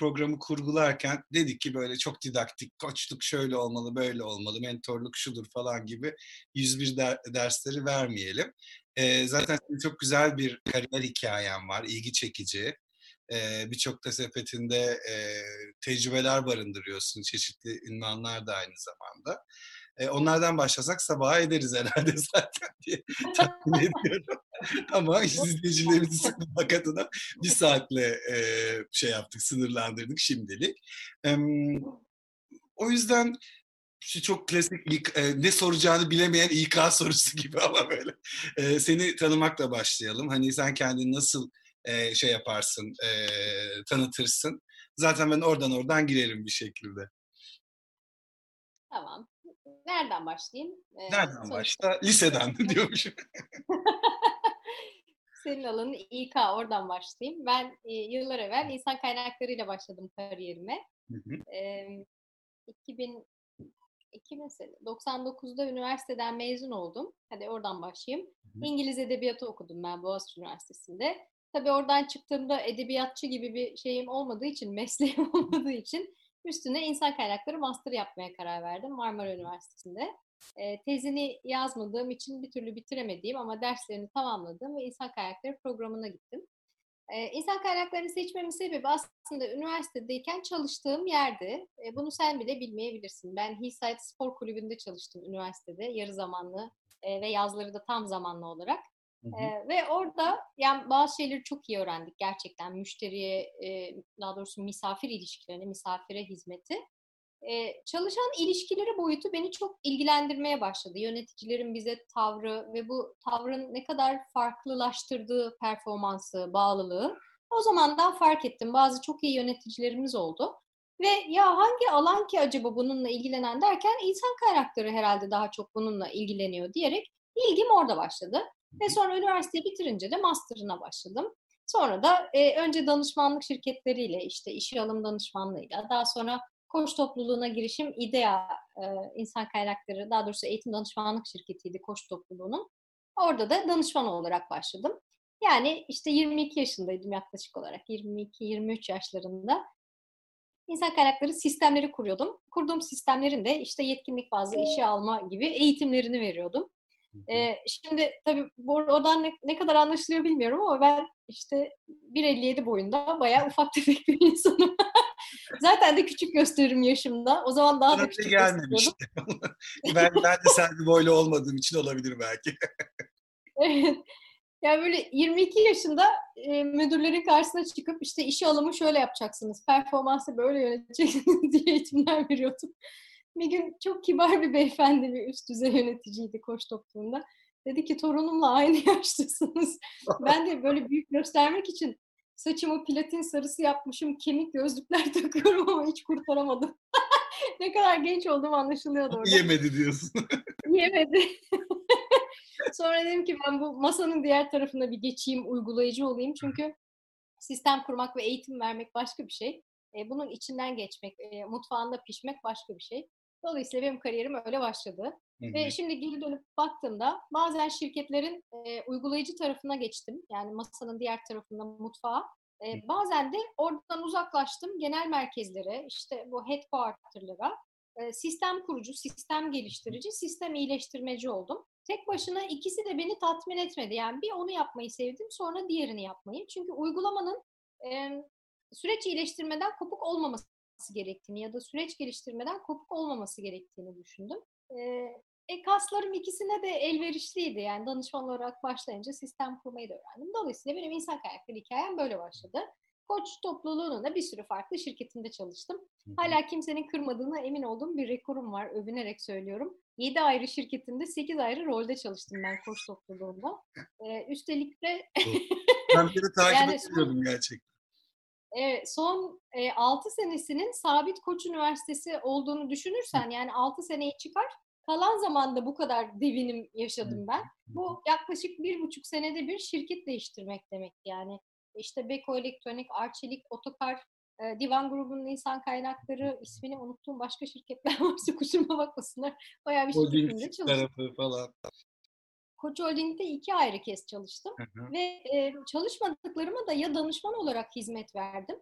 programı kurgularken dedik ki böyle çok didaktik, koçluk şöyle olmalı, böyle olmalı, mentorluk şudur falan gibi 101 der, dersleri vermeyelim. E, zaten çok güzel bir kariyer hikayen var, ilgi çekici. E, Birçok da sepetinde e, tecrübeler barındırıyorsun, çeşitli ünvanlar da aynı zamanda. E, onlardan başlasak sabaha ederiz herhalde zaten diye tahmin ediyorum. Ama izleyicilerimizi sıkmamak adına bir saatle e, şey yaptık, sınırlandırdık şimdilik. E, o yüzden şu çok klasik İK, e, ne soracağını bilemeyen İK sorusu gibi ama böyle. E, seni tanımakla başlayalım. Hani sen kendini nasıl e, şey yaparsın, e, tanıtırsın. Zaten ben oradan oradan girerim bir şekilde. Tamam. Nereden başlayayım? Ee, Nereden başla? Liseden diyormuşum. Senin alanın İK, oradan başlayayım. Ben e, yıllar evvel insan kaynaklarıyla başladım kariyerime. Hı hı. E, 2000 2000 99'da üniversiteden mezun oldum. Hadi oradan başlayayım. Hı hı. İngiliz edebiyatı okudum ben Boğaziçi Üniversitesi'nde. Tabii oradan çıktığımda edebiyatçı gibi bir şeyim olmadığı için, mesleğim olmadığı için Üstüne insan kaynakları master yapmaya karar verdim Marmara Üniversitesi'nde. E, tezini yazmadığım için bir türlü bitiremediğim ama derslerini tamamladım ve insan kaynakları programına gittim. E, insan kaynaklarını seçmemin sebebi aslında üniversitedeyken çalıştığım yerdi. E, bunu sen bile bilmeyebilirsin. Ben Hillside Spor Kulübü'nde çalıştım üniversitede yarı zamanlı e, ve yazları da tam zamanlı olarak. Ee, ve orada yani bazı şeyleri çok iyi öğrendik gerçekten müşteriye daha doğrusu misafir ilişkilerini, misafire hizmeti. Çalışan ilişkileri boyutu beni çok ilgilendirmeye başladı. Yöneticilerin bize tavrı ve bu tavrın ne kadar farklılaştırdığı performansı, bağlılığı. O zamandan fark ettim. Bazı çok iyi yöneticilerimiz oldu. Ve ya hangi alan ki acaba bununla ilgilenen derken insan kaynakları herhalde daha çok bununla ilgileniyor diyerek ilgim orada başladı. Ve sonra üniversiteyi bitirince de master'ına başladım. Sonra da e, önce danışmanlık şirketleriyle işte işe alım danışmanlığıyla daha sonra koç topluluğuna girişim İDEA e, insan kaynakları daha doğrusu eğitim danışmanlık şirketiydi koç topluluğunun. Orada da danışman olarak başladım. Yani işte 22 yaşındaydım yaklaşık olarak 22-23 yaşlarında. İnsan kaynakları sistemleri kuruyordum. Kurduğum sistemlerin de işte yetkinlik bazlı işe alma gibi eğitimlerini veriyordum. Ee, şimdi tabii oradan ne, ne kadar anlaşılıyor bilmiyorum ama ben işte 1.57 boyunda bayağı ufak tefek bir insanım. Zaten de küçük gösteririm yaşımda. O zaman daha Bana da küçük gelmemişti. ben, ben de sen boylu olmadığım için olabilir belki. evet. Yani böyle 22 yaşında e, müdürlerin karşısına çıkıp işte işe alımı şöyle yapacaksınız, performansı böyle yöneteceksiniz diye eğitimler veriyordum. Bir gün çok kibar bir beyefendi bir üst düzey yöneticiydi koç toplumunda. Dedi ki torunumla aynı yaştasınız. ben de böyle büyük göstermek için saçımı platin sarısı yapmışım, kemik gözlükler takıyorum ama hiç kurtaramadım. ne kadar genç olduğum anlaşılıyordu orada. Yemedi diyorsun. Yemedi. Sonra dedim ki ben bu masanın diğer tarafına bir geçeyim, uygulayıcı olayım. Çünkü sistem kurmak ve eğitim vermek başka bir şey. E, bunun içinden geçmek, e, mutfağında pişmek başka bir şey. Dolayısıyla benim kariyerim öyle başladı. Hı hı. Ve şimdi geri dönüp baktığımda bazen şirketlerin e, uygulayıcı tarafına geçtim. Yani masanın diğer tarafında mutfağa. E, bazen de oradan uzaklaştım genel merkezlere, işte bu headquarter'lara. E, sistem kurucu, sistem geliştirici, sistem iyileştirmeci oldum. Tek başına ikisi de beni tatmin etmedi. Yani bir onu yapmayı sevdim, sonra diğerini yapmayı. Çünkü uygulamanın e, süreç iyileştirmeden kopuk olmaması gerektiğini ya da süreç geliştirmeden kopuk olmaması gerektiğini düşündüm. E, kaslarım ikisine de elverişliydi. Yani danışman olarak başlayınca sistem kurmayı da öğrendim. Dolayısıyla benim insan kaynakları hikayem böyle başladı. Koç topluluğunun da bir sürü farklı şirketinde çalıştım. Hala kimsenin kırmadığına emin olduğum bir rekorum var. Övünerek söylüyorum. 7 ayrı şirketinde 8 ayrı rolde çalıştım ben koç topluluğunda. Ee, üstelik de... ben de takip yani, ediyordum gerçekten. Evet, son e, 6 senesinin Sabit Koç Üniversitesi olduğunu düşünürsen yani 6 seneyi çıkar kalan zamanda bu kadar devinim yaşadım ben. Bu yaklaşık bir buçuk senede bir şirket değiştirmek demek yani. İşte Beko Elektronik, Arçelik, Otokar, e, Divan Grubu'nun insan kaynakları, ismini unuttuğum başka şirketler varsa kusuruma bakmasınlar. Bayağı bir şirketinde çalıştım. falan. Koç Holding'de iki ayrı kez çalıştım. Hı hı. Ve e, çalışmadıklarıma da ya danışman olarak hizmet verdim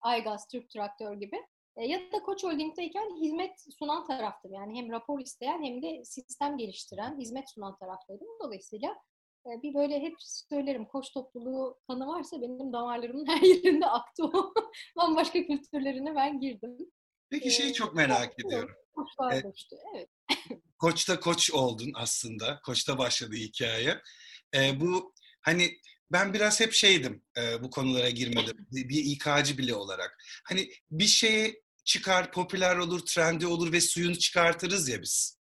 Aygaz, Türk Traktör gibi. E, ya da Koç Holding'deyken hizmet sunan taraftım. Yani hem rapor isteyen hem de sistem geliştiren, hizmet sunan taraftaydım. Dolayısıyla e, bir böyle hep söylerim koç topluluğu kanı varsa benim damarlarımın her yerinde aktı o. Bambaşka kültürlerine ben girdim. Peki şeyi çok merak ediyorum. Koçlar evet. koçtu, evet. Koç'ta koç oldun aslında. Koç'ta başladı hikaye. Ee, bu hani ben biraz hep şeydim e, bu konulara girmedim. Bir İK'cı bile olarak. Hani bir şeye çıkar, popüler olur, trendi olur ve suyunu çıkartırız ya biz.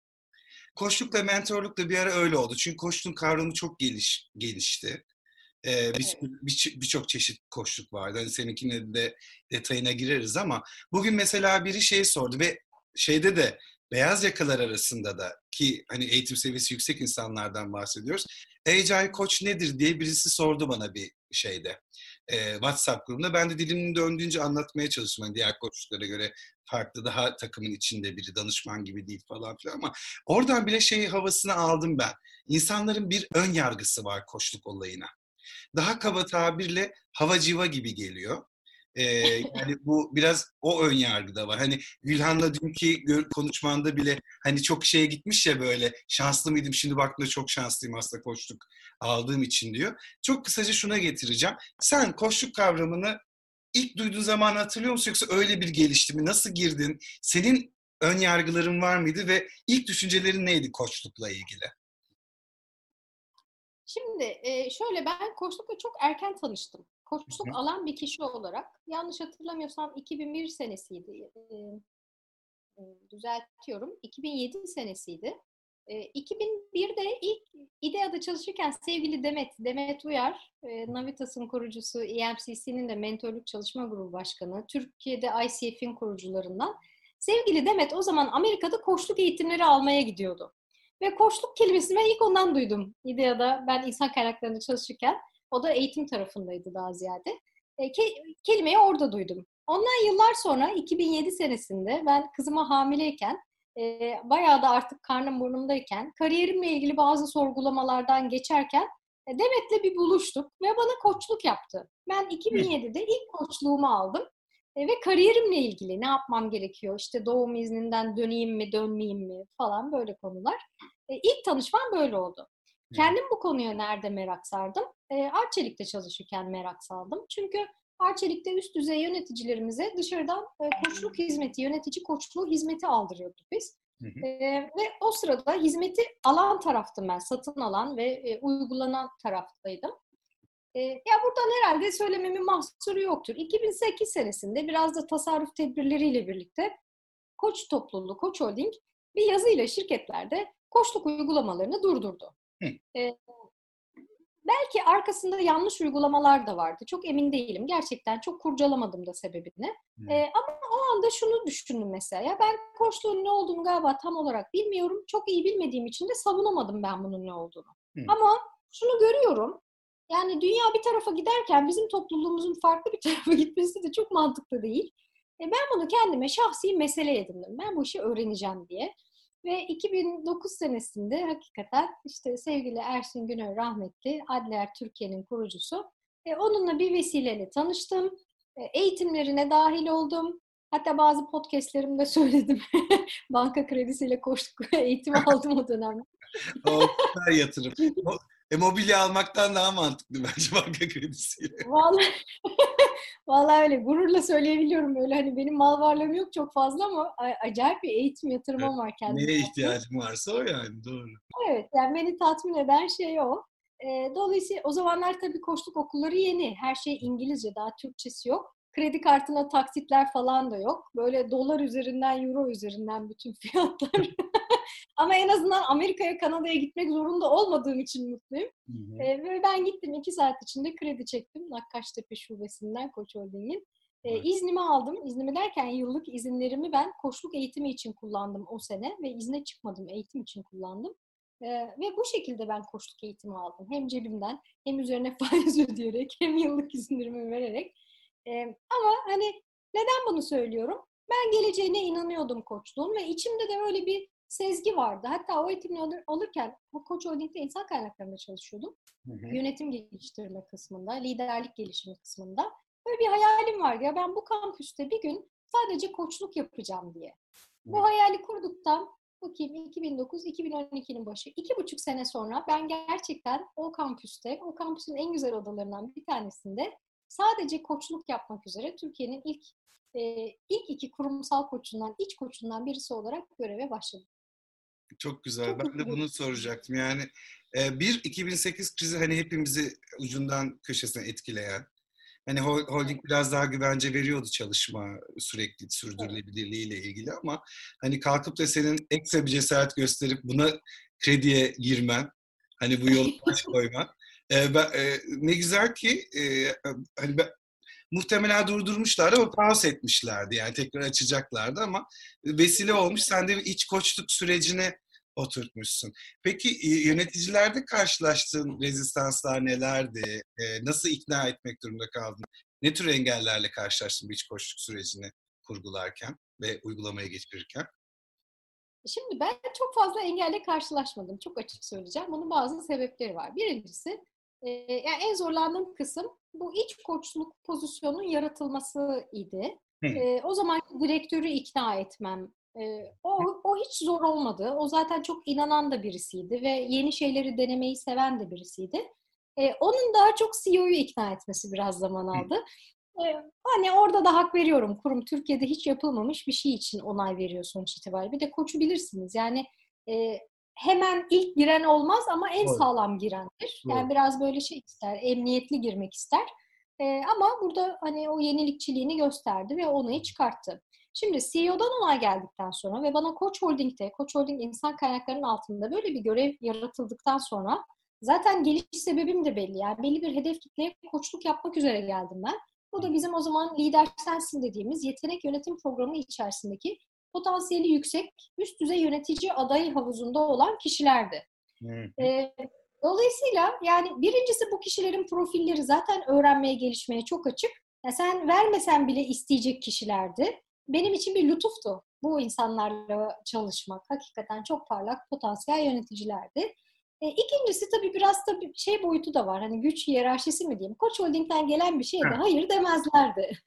Koçlukla mentorlukla bir ara öyle oldu. Çünkü koçluğun kavramı çok geliş, gelişti. Ee, Birçok bir, bir, bir çeşit koçluk vardı. Hani seninkine de detayına gireriz ama bugün mesela biri şey sordu ve şeyde de beyaz yakalar arasında da ki hani eğitim seviyesi yüksek insanlardan bahsediyoruz. Agile Koç nedir diye birisi sordu bana bir şeyde. E, WhatsApp grubunda. Ben de dilimin döndüğünce anlatmaya çalıştım. Yani diğer koçlara göre farklı daha takımın içinde biri danışman gibi değil falan filan ama oradan bile şeyi havasını aldım ben. İnsanların bir ön yargısı var koçluk olayına. Daha kaba tabirle hava civa gibi geliyor. Ee, yani bu biraz o ön yargı da var. Hani Gülhan'la dünkü konuşmanda bile hani çok şeye gitmiş ya böyle şanslı mıydım şimdi baktığımda çok şanslıyım aslında koçluk aldığım için diyor. Çok kısaca şuna getireceğim. Sen koçluk kavramını ilk duyduğun zaman hatırlıyor musun yoksa öyle bir gelişti mi? Nasıl girdin? Senin ön yargıların var mıydı ve ilk düşüncelerin neydi koçlukla ilgili? Şimdi şöyle ben koçlukla çok erken tanıştım koçluk Hı-hı. alan bir kişi olarak yanlış hatırlamıyorsam 2001 senesiydi. E, düzeltiyorum. 2007 senesiydi. E, 2001'de ilk İDEA'da çalışırken sevgili Demet, Demet Uyar, e, Navitas'ın kurucusu, EMCC'nin de mentorluk çalışma grubu başkanı, Türkiye'de ICF'in kurucularından. Sevgili Demet o zaman Amerika'da koçluk eğitimleri almaya gidiyordu. Ve koçluk kelimesini ben ilk ondan duydum. İDEA'da ben insan kaynaklarında çalışırken. O da eğitim tarafındaydı daha ziyade. E, ke- kelimeyi orada duydum. Ondan yıllar sonra 2007 senesinde ben kızıma hamileyken e, bayağı da artık karnım burnumdayken kariyerimle ilgili bazı sorgulamalardan geçerken e, Demet'le bir buluştuk ve bana koçluk yaptı. Ben 2007'de ilk koçluğumu aldım e, ve kariyerimle ilgili ne yapmam gerekiyor? İşte doğum izninden döneyim mi, dönmeyeyim mi falan böyle konular. E, ilk tanışmam böyle oldu. Kendim bu konuya nerede merak sardım? E, Arçelik'te çalışırken merak saldım. Çünkü Arçelik'te üst düzey yöneticilerimize dışarıdan e, koçluk hizmeti, yönetici koçluğu hizmeti aldırıyorduk biz. Hı hı. E, ve o sırada hizmeti alan taraftım ben, satın alan ve e, uygulanan taraftaydım. E, ya buradan herhalde söylememin mahsuru yoktur. 2008 senesinde biraz da tasarruf tedbirleriyle birlikte Koç topluluğu, Koç Holding bir yazıyla şirketlerde koçluk uygulamalarını durdurdu. E, belki arkasında yanlış uygulamalar da vardı. Çok emin değilim. Gerçekten çok kurcalamadım da sebebini. E, ama o anda şunu düşündüm mesela. Ya ben koçluğun ne olduğunu galiba tam olarak bilmiyorum. Çok iyi bilmediğim için de savunamadım ben bunun ne olduğunu. Hı. Ama şunu görüyorum. Yani dünya bir tarafa giderken bizim topluluğumuzun farklı bir tarafa gitmesi de çok mantıklı değil. E ben bunu kendime şahsi mesele edindim. Ben bu işi öğreneceğim diye. Ve 2009 senesinde hakikaten işte sevgili Ersin Günör rahmetli Adler Türkiye'nin kurucusu. E, onunla bir vesileyle tanıştım. E, eğitimlerine dahil oldum. Hatta bazı podcastlerimde söyledim. Banka kredisiyle koştuk eğitim aldım o dönemde. o süper yatırım. E, mobilya almaktan daha mantıklı bence banka kredisiyle. Vallahi, vallahi öyle. Gururla söyleyebiliyorum öyle. Hani benim mal varlığım yok çok fazla ama acayip bir eğitim yatırımım evet. var kendime. Neye ihtiyacım varsa o yani doğru. Evet yani beni tatmin eden şey o. E, dolayısıyla o zamanlar tabii koçluk okulları yeni. Her şey İngilizce daha Türkçesi yok. Kredi kartına taksitler falan da yok. Böyle dolar üzerinden, euro üzerinden bütün fiyatlar. Ama en azından Amerika'ya, Kanada'ya gitmek zorunda olmadığım için mutluyum. Hı hı. E, ve ben gittim iki saat içinde kredi çektim Nakkaştepe şubesinden Koç Holding'in. E, evet. İznimi aldım. İznimi derken yıllık izinlerimi ben koçluk eğitimi için kullandım o sene ve izne çıkmadım eğitim için kullandım. Ee, ve bu şekilde ben koçluk eğitimi aldım. Hem cebimden hem üzerine faiz ödeyerek hem yıllık izinlerimi vererek. Ee, ama hani neden bunu söylüyorum? Ben geleceğine inanıyordum koçluğun ve içimde de böyle bir sezgi vardı. Hatta o eğitimi alır, alırken bu Koç Holding'de insan kaynaklarında çalışıyordum. Hı hı. Yönetim geliştirme kısmında, liderlik gelişimi kısmında. böyle bir hayalim var ya ben bu kampüste bir gün sadece koçluk yapacağım diye. Bu hayali kurduktan bakayım 2009-2012'nin başı. iki buçuk sene sonra ben gerçekten o kampüste, o kampüsün en güzel odalarından bir tanesinde sadece koçluk yapmak üzere Türkiye'nin ilk e, ilk iki kurumsal koçundan, iç koçundan birisi olarak göreve başladım. Çok güzel. Çok ben de bunu soracaktım. Yani e, bir 2008 krizi hani hepimizi ucundan köşesine etkileyen Hani holding biraz daha güvence veriyordu çalışma sürekli sürdürülebilirliğiyle ilgili ama hani kalkıp da senin ekstra bir cesaret gösterip buna krediye girmen, hani bu yolu baş koyman. E, ben, e, ne güzel ki e, hani ben, muhtemelen durdurmuşlar ama pause etmişlerdi. Yani tekrar açacaklardı ama vesile olmuş. Sen de iç koçluk sürecine oturtmuşsun. Peki yöneticilerde karşılaştığın rezistanslar nelerdi? E, nasıl ikna etmek durumunda kaldın? Ne tür engellerle karşılaştın iç koçluk sürecini kurgularken ve uygulamaya geçirirken? Şimdi ben çok fazla engelle karşılaşmadım. Çok açık söyleyeceğim. Bunun bazı sebepleri var. Birincisi e, yani en zorlandığım kısım bu iç koçluk pozisyonun yaratılması idi. E, o zaman direktörü ikna etmem o, o hiç zor olmadı. O zaten çok inanan da birisiydi ve yeni şeyleri denemeyi seven de birisiydi. E, onun daha çok CEO'yu ikna etmesi biraz zaman aldı. E, hani orada da hak veriyorum. Kurum Türkiye'de hiç yapılmamış bir şey için onay veriyor sonuç itibariyle. Bir de koçu bilirsiniz. Yani e, hemen ilk giren olmaz ama en Doğru. sağlam girendir. Yani Doğru. biraz böyle şey ister, emniyetli girmek ister. E, ama burada hani o yenilikçiliğini gösterdi ve onayı çıkarttı. Şimdi CEO'dan onay geldikten sonra ve bana Koç Holding'de, Koç Holding insan kaynaklarının altında böyle bir görev yaratıldıktan sonra zaten geliş sebebim de belli. Yani belli bir hedef kitleye koçluk yapmak üzere geldim ben. Bu da bizim o zaman lider sensin dediğimiz yetenek yönetim programı içerisindeki potansiyeli yüksek, üst düzey yönetici adayı havuzunda olan kişilerdi. Ee, dolayısıyla yani birincisi bu kişilerin profilleri zaten öğrenmeye, gelişmeye çok açık. Yani sen vermesen bile isteyecek kişilerdi benim için bir lütuftu bu insanlarla çalışmak. Hakikaten çok parlak potansiyel yöneticilerdi. E, ikincisi tabii biraz da şey boyutu da var. Hani güç hiyerarşisi mi diyeyim? Koç Holding'den gelen bir şeye de hayır demezlerdi.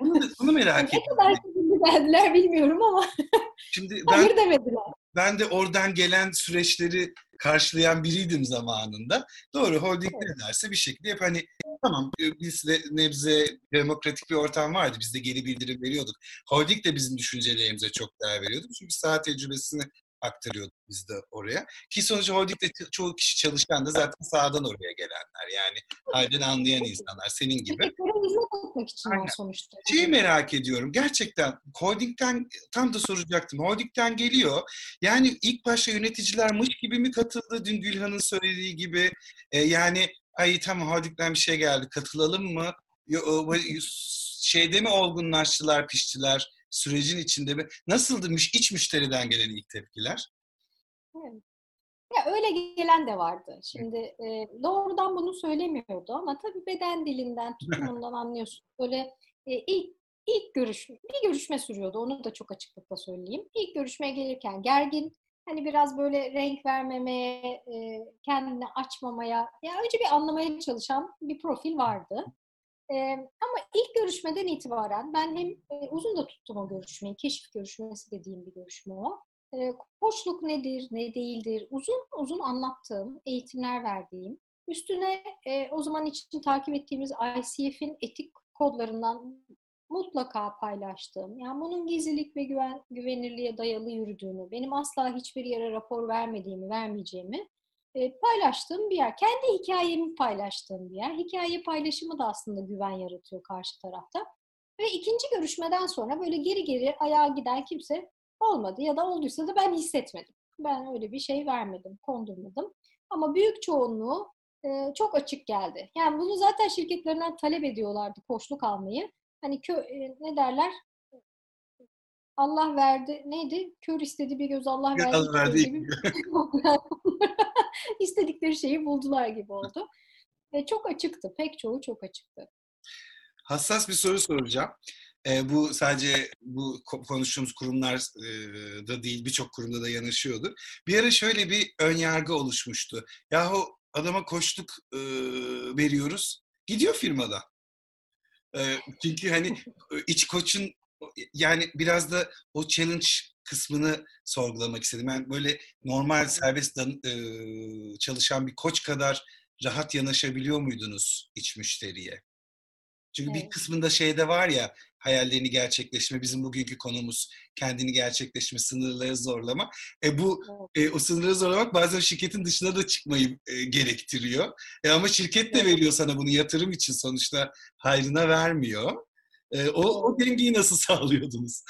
Bunu, bunu merak ettim. ne kadar verdiler bilmiyorum ama Şimdi ben, hayır demediler. Ben de oradan gelen süreçleri karşılayan biriydim zamanında. Doğru holding evet. ne derse bir şekilde hep hani tamam biz de nebze demokratik bir ortam vardı. Biz de geri bildirim veriyorduk. Holding de bizim düşüncelerimize çok değer veriyordu. Çünkü saha tecrübesini aktarıyorduk biz de oraya. Ki sonuçta holdingde çoğu kişi çalışan da zaten sağdan oraya gelenler. Yani halden anlayan insanlar senin gibi. hizmet için Aynen. sonuçta. Şeyi merak ediyorum. Gerçekten holdingden tam da soracaktım. Holdingden geliyor. Yani ilk başta yöneticiler mış gibi mi katıldı dün Gülhan'ın söylediği gibi? Ee, yani ay tamam holdingden bir şey geldi katılalım mı? Şeyde mi olgunlaştılar, piştiler? Sürecin içinde mi? Nasıldı iç müşteriden gelen ilk tepkiler? Ya öyle gelen de vardı. Şimdi e, doğrudan bunu söylemiyordu ama tabii beden dilinden, tutumundan anlıyorsun. Böyle e, ilk ilk görüş bir görüşme sürüyordu. Onu da çok açıklıkla söyleyeyim. İlk görüşmeye gelirken gergin, hani biraz böyle renk vermemeye, e, kendini açmamaya, ya önce bir anlamaya çalışan bir profil vardı. E, ama ilk görüşmeden itibaren ben hem e, uzun da tuttum o görüşmeyi, keşif görüşmesi dediğim bir görüşme o. E, koçluk nedir, ne değildir, uzun uzun anlattığım, eğitimler verdiğim, üstüne e, o zaman için takip ettiğimiz ICF'in etik kodlarından mutlaka paylaştığım, yani bunun gizlilik ve güven, güvenirliğe dayalı yürüdüğünü, benim asla hiçbir yere rapor vermediğimi, vermeyeceğimi e, paylaştığım bir yer. Kendi hikayemi paylaştığım bir yer. Hikaye paylaşımı da aslında güven yaratıyor karşı tarafta. Ve ikinci görüşmeden sonra böyle geri geri ayağa giden kimse olmadı ya da olduysa da ben hissetmedim. Ben öyle bir şey vermedim, kondurmadım. Ama büyük çoğunluğu e, çok açık geldi. Yani bunu zaten şirketlerinden talep ediyorlardı koçluk almayı. Hani kö, e, ne derler? Allah verdi. Neydi? Kör istedi bir göz Allah verdi. Allah verdi. İstedikleri şeyi buldular gibi oldu. Ve çok açıktı. Pek çoğu çok açıktı. Hassas bir soru soracağım. E, bu sadece bu konuştuğumuz kurumlar e, değil birçok kurumda da yanaşıyordu. Bir ara şöyle bir ön yargı oluşmuştu. Yahu adama koştuk e, veriyoruz. Gidiyor firmada. çünkü hani iç koçun yani biraz da o challenge kısmını sorgulamak istedim. Ben böyle normal serbest çalışan bir koç kadar rahat yanaşabiliyor muydunuz iç müşteriye? Çünkü evet. bir kısmında şey de var ya hayallerini gerçekleşme, bizim bugünkü konumuz kendini gerçekleşme, sınırları zorlama. E bu evet. e, o sınırları zorlamak bazen şirketin dışına da çıkmayı e, gerektiriyor. E, ama şirket de veriyor sana bunu yatırım için sonuçta hayrına vermiyor. E, o, o dengeyi nasıl sağlıyordunuz?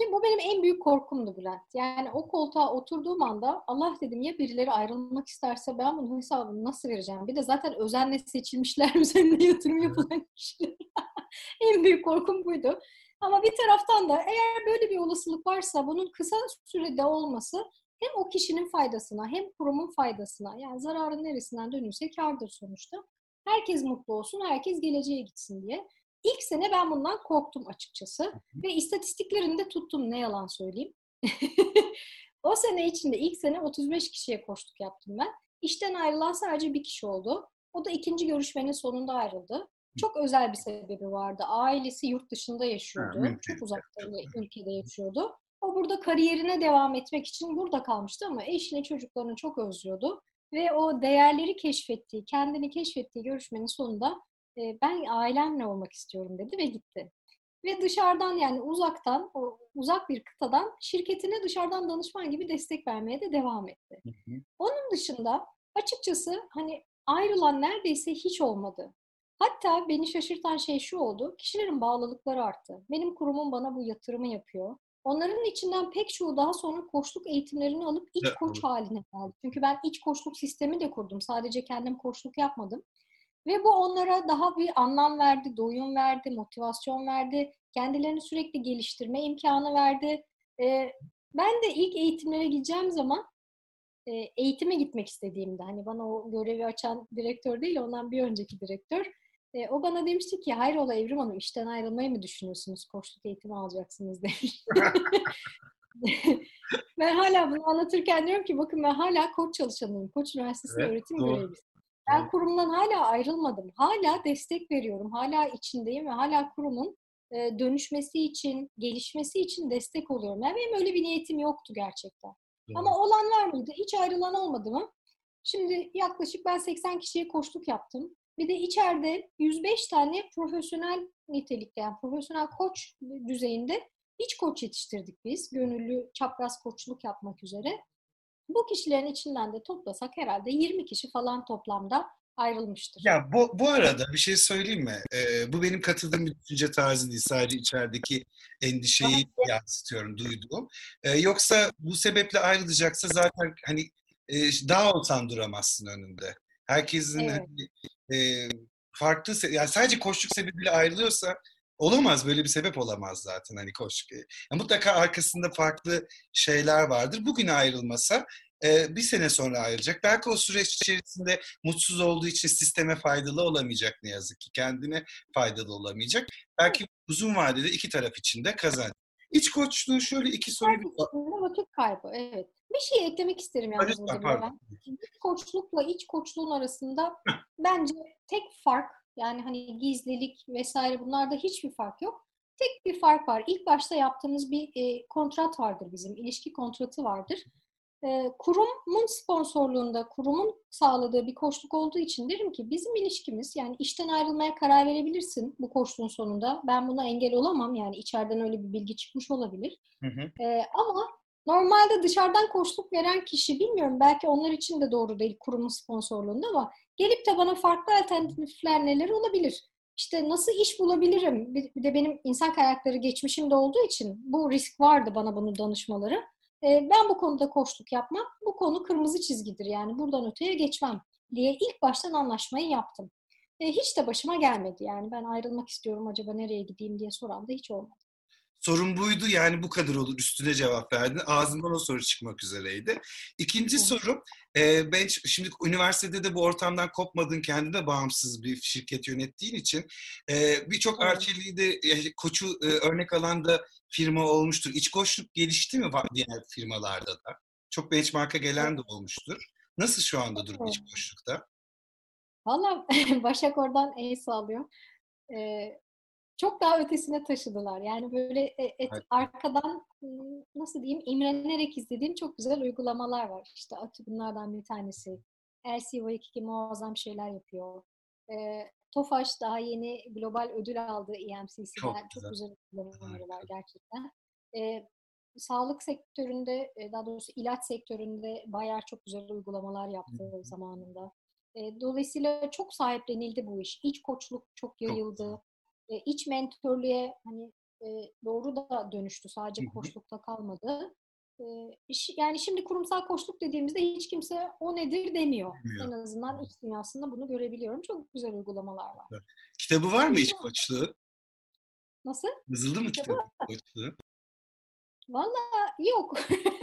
Şimdi bu benim en büyük korkumdu Bülent. Yani o koltuğa oturduğum anda Allah dedim ya birileri ayrılmak isterse ben bunun hesabını nasıl vereceğim? Bir de zaten özenle seçilmişler üzerine yatırım yapılan kişiler. en büyük korkum buydu. Ama bir taraftan da eğer böyle bir olasılık varsa bunun kısa sürede olması hem o kişinin faydasına hem kurumun faydasına yani zararın neresinden dönülse kardır sonuçta. Herkes mutlu olsun, herkes geleceğe gitsin diye. İlk sene ben bundan korktum açıkçası. Ve istatistiklerinde tuttum ne yalan söyleyeyim. o sene içinde ilk sene 35 kişiye koştuk yaptım ben. İşten ayrılan sadece bir kişi oldu. O da ikinci görüşmenin sonunda ayrıldı. Çok özel bir sebebi vardı. Ailesi yurt dışında yaşıyordu. Ha, Çok uzakta bir ülkede yaşıyordu. O burada kariyerine devam etmek için burada kalmıştı ama eşini çocuklarını çok özlüyordu. Ve o değerleri keşfettiği, kendini keşfettiği görüşmenin sonunda ben ailemle olmak istiyorum dedi ve gitti. Ve dışarıdan yani uzaktan, o uzak bir kıtadan şirketine dışarıdan danışman gibi destek vermeye de devam etti. Hı hı. Onun dışında açıkçası hani ayrılan neredeyse hiç olmadı. Hatta beni şaşırtan şey şu oldu. Kişilerin bağlılıkları arttı. Benim kurumum bana bu yatırımı yapıyor. Onların içinden pek çoğu daha sonra koçluk eğitimlerini alıp iç evet, koç haline geldi. Çünkü ben iç koçluk sistemi de kurdum. Sadece kendim koçluk yapmadım. Ve bu onlara daha bir anlam verdi, doyum verdi, motivasyon verdi. Kendilerini sürekli geliştirme imkanı verdi. Ee, ben de ilk eğitimlere gideceğim zaman e, eğitime gitmek istediğimde hani bana o görevi açan direktör değil ondan bir önceki direktör e, o bana demişti ki hayrola Evrim Hanım işten ayrılmayı mı düşünüyorsunuz? Koçluk eğitimi alacaksınız demiş. ben hala bunu anlatırken diyorum ki bakın ben hala koç çalışanıyım. Koç Üniversitesi evet, öğretim görevlisiyim. Ben kurumdan hala ayrılmadım. Hala destek veriyorum. Hala içindeyim ve hala kurumun e, dönüşmesi için, gelişmesi için destek oluyorum. Yani benim öyle bir niyetim yoktu gerçekten. Evet. Ama olan var mıydı? Hiç ayrılan olmadı mı? Şimdi yaklaşık ben 80 kişiye koştuk yaptım. Bir de içeride 105 tane profesyonel nitelikte yani profesyonel koç düzeyinde iç koç yetiştirdik biz. Gönüllü çapraz koçluk yapmak üzere. Bu kişilerin içinden de toplasak herhalde 20 kişi falan toplamda ayrılmıştır. Ya bu, bu arada bir şey söyleyeyim mi? Ee, bu benim katıldığım bir düşünce tarzı değil. Sadece içerideki endişeyi evet. yansıtıyorum, duyduğum. Ee, yoksa bu sebeple ayrılacaksa zaten hani e, daha olsan duramazsın önünde. Herkesin evet. hani, e, farklı, yani sadece koşluk sebebiyle ayrılıyorsa Olamaz böyle bir sebep olamaz zaten hani koşku. Yani mutlaka arkasında farklı şeyler vardır. Bugün ayrılmasa e, bir sene sonra ayrılacak. Belki o süreç içerisinde mutsuz olduğu için sisteme faydalı olamayacak ne yazık ki. Kendine faydalı olamayacak. Belki uzun vadede iki taraf için de kazanç. İç koçluğu şöyle iki soru... Vakit kaybı, evet. Bir şey eklemek isterim yalnız burada ben. İç koçlukla iç koçluğun arasında bence tek fark yani hani gizlilik vesaire bunlarda hiçbir fark yok. Tek bir fark var. İlk başta yaptığımız bir e, kontrat vardır bizim. ilişki kontratı vardır. E, kurumun sponsorluğunda, kurumun sağladığı bir koçluk olduğu için derim ki bizim ilişkimiz yani işten ayrılmaya karar verebilirsin bu koçluğun sonunda. Ben buna engel olamam yani içeriden öyle bir bilgi çıkmış olabilir. Hı hı. E, ama normalde dışarıdan koçluk veren kişi bilmiyorum belki onlar için de doğru değil kurumun sponsorluğunda ama Gelip de bana farklı alternatifler neler olabilir? İşte nasıl iş bulabilirim? Bir de benim insan kaynakları geçmişim de olduğu için bu risk vardı bana bunu danışmaları. Ben bu konuda koştuk yapmam. Bu konu kırmızı çizgidir yani buradan öteye geçmem diye ilk baştan anlaşmayı yaptım. Hiç de başıma gelmedi yani ben ayrılmak istiyorum acaba nereye gideyim diye soran da hiç olmadı. Sorun buydu yani bu kadar olur üstüne cevap verdin. Ağzından o soru çıkmak üzereydi. İkinci evet. soru e, ben şimdi üniversitede de bu ortamdan kopmadın kendine bağımsız bir şirket yönettiğin için e, birçok evet. Arçelik'i de e, koçu e, örnek alan da firma olmuştur. İç koçluk gelişti mi diğer firmalarda da? Çok benchmark'a gelen de olmuştur. Nasıl şu anda durum iç koçlukta? Valla Başak oradan el sağlıyor. e, çok daha ötesine taşıdılar. Yani böyle e, et, evet. arkadan nasıl diyeyim imrenerek izlediğim çok güzel uygulamalar var. İşte Atı bunlardan bir tanesi. LCY2 muazzam şeyler yapıyor. E, Tofaş daha yeni global ödül aldı EMCC'den. Çok, çok güzel uygulamaları var gerçekten. E, sağlık sektöründe, daha doğrusu ilaç sektöründe bayağı çok güzel uygulamalar yaptı hmm. zamanında. E, dolayısıyla çok sahiplenildi bu iş. İç koçluk çok yayıldı. Çok e, iç mentörlüğe hani e, doğru da dönüştü. Sadece koçlukta kalmadı. E, yani şimdi kurumsal koçluk dediğimizde hiç kimse o nedir demiyor. Bilmiyor. En azından iç dünyasında bunu görebiliyorum. Çok güzel uygulamalar var. Kitabı var mı iç koçluğu? Nasıl? Yazıldı mı kitabı koçluğu? Valla yok.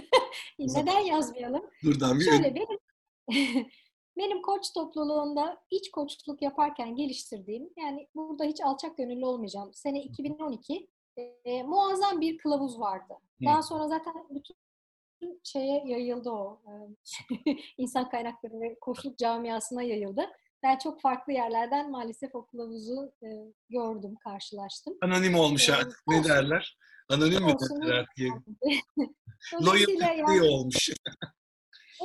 Neden yazmayalım? Buradan bir Şöyle benim benim koç topluluğunda iç koçluk yaparken geliştirdiğim, yani burada hiç alçak gönüllü olmayacağım. Sene 2012 e, muazzam bir kılavuz vardı. Daha sonra zaten bütün şeye yayıldı o. E, insan kaynakları ve koçluk camiasına yayıldı. Ben çok farklı yerlerden maalesef o kılavuzu e, gördüm, karşılaştım. Anonim olmuş artık. Ne derler? Anonim mi derler artık? Loyalty olmuş.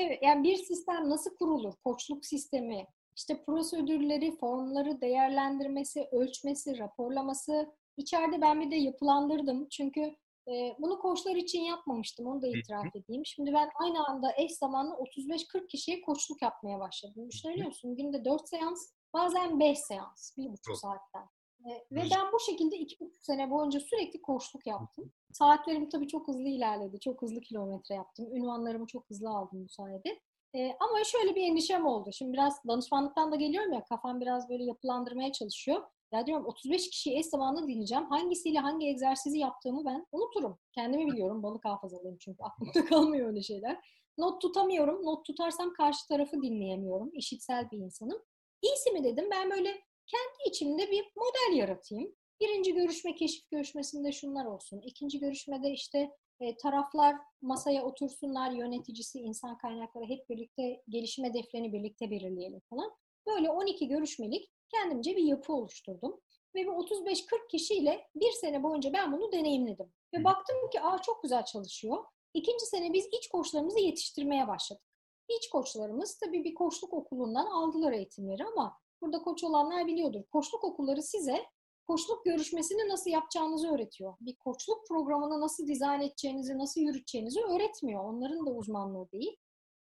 Evet, yani bir sistem nasıl kurulur? Koçluk sistemi, işte prosedürleri, formları değerlendirmesi, ölçmesi, raporlaması. İçeride ben bir de yapılandırdım. Çünkü e, bunu koçlar için yapmamıştım, onu da itiraf edeyim. Şimdi ben aynı anda eş zamanlı 35-40 kişiye koçluk yapmaya başladım. Düşünebiliyor musun? Günde 4 seans, bazen 5 seans, 1,5 saatten. E, ve ben bu şekilde iki buçuk sene boyunca sürekli koçluk yaptım. Saatlerim tabii çok hızlı ilerledi. Çok hızlı kilometre yaptım. Ünvanlarımı çok hızlı aldım bu sayede. E, ama şöyle bir endişem oldu. Şimdi biraz danışmanlıktan da geliyorum ya kafam biraz böyle yapılandırmaya çalışıyor. Ya diyorum 35 kişiyi eş zamanlı dinleyeceğim. Hangisiyle hangi egzersizi yaptığımı ben unuturum. Kendimi biliyorum. Balık hafızalıyım çünkü aklımda kalmıyor öyle şeyler. Not tutamıyorum. Not tutarsam karşı tarafı dinleyemiyorum. İşitsel bir insanım. İyisi mi dedim. Ben böyle kendi içimde bir model yaratayım. Birinci görüşme, keşif görüşmesinde şunlar olsun. İkinci görüşmede işte e, taraflar masaya otursunlar, yöneticisi, insan kaynakları hep birlikte gelişim hedeflerini birlikte belirleyelim falan. Böyle 12 görüşmelik kendimce bir yapı oluşturdum. Ve bu 35-40 kişiyle bir sene boyunca ben bunu deneyimledim. Ve baktım ki aa çok güzel çalışıyor. İkinci sene biz iç koçlarımızı yetiştirmeye başladık. İç koçlarımız tabii bir koçluk okulundan aldılar eğitimleri ama burada koç olanlar biliyordur. Koçluk okulları size koçluk görüşmesini nasıl yapacağınızı öğretiyor. Bir koçluk programını nasıl dizayn edeceğinizi, nasıl yürüteceğinizi öğretmiyor. Onların da uzmanlığı değil.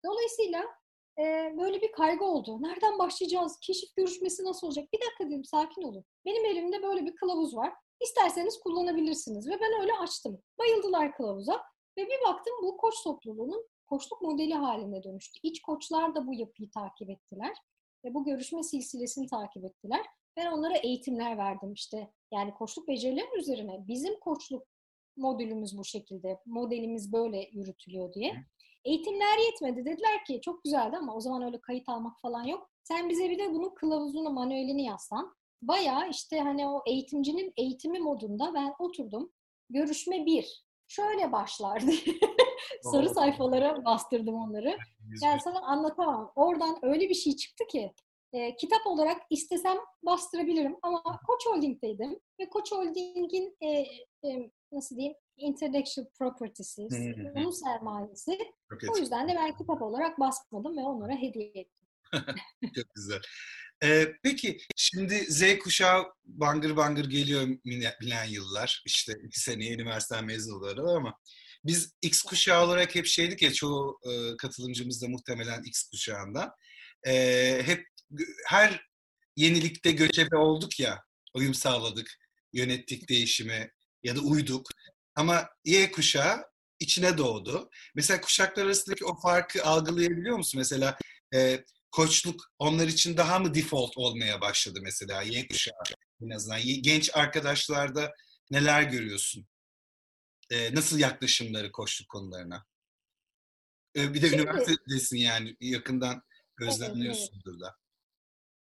Dolayısıyla e, böyle bir kaygı oldu. Nereden başlayacağız? Keşif görüşmesi nasıl olacak? Bir dakika dedim, sakin olun. Benim elimde böyle bir kılavuz var. İsterseniz kullanabilirsiniz. Ve ben öyle açtım. Bayıldılar kılavuza. Ve bir baktım bu koç topluluğunun koçluk modeli haline dönüştü. İç koçlar da bu yapıyı takip ettiler ve bu görüşme silsilesini takip ettiler. Ben onlara eğitimler verdim işte. Yani koçluk becerileri üzerine bizim koçluk modülümüz bu şekilde, modelimiz böyle yürütülüyor diye. Eğitimler yetmedi. Dediler ki çok güzeldi ama o zaman öyle kayıt almak falan yok. Sen bize bir de bunun kılavuzunu, manuelini yazsan. Baya işte hani o eğitimcinin eğitimi modunda ben oturdum. Görüşme bir. Şöyle başlardı. Sarı sayfalara bastırdım onları. Yani sana anlatamam. Oradan öyle bir şey çıktı ki e, kitap olarak istesem bastırabilirim ama Koç Holding'deydim ve Koç Holding'in e, e, nasıl diyeyim intellectual property'si, onun sermayesi. o yüzden de ben kitap olarak basmadım ve onlara hediye ettim. Çok güzel. Ee, peki şimdi Z kuşağı bangır bangır geliyor bilen yıllar. İşte iki seneye üniversiteden mezun oluyorlar ama biz X kuşağı olarak hep şeydik ya çoğu e, katılımcımız da muhtemelen X kuşağında. E, hep her yenilikte göçebe olduk ya, uyum sağladık, yönettik değişimi ya da uyduk. Ama Y kuşağı içine doğdu. Mesela kuşaklar arasındaki o farkı algılayabiliyor musun? Mesela e, koçluk onlar için daha mı default olmaya başladı mesela Y kuşağı en azından? Genç arkadaşlarda neler görüyorsun? E, nasıl yaklaşımları koçluk konularına? E, bir de Şimdi, üniversitedesin yani yakından gözlemliyorsundur da.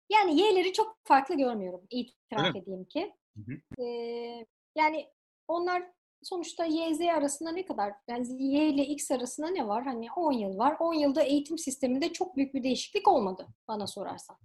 Yani Y'leri çok farklı görmüyorum. İtiraf Öyle edeyim ki. Ee, yani onlar sonuçta Y, Z arasında ne kadar? Yani Y ile X arasında ne var? Hani 10 yıl var. 10 yılda eğitim sisteminde çok büyük bir değişiklik olmadı bana sorarsan.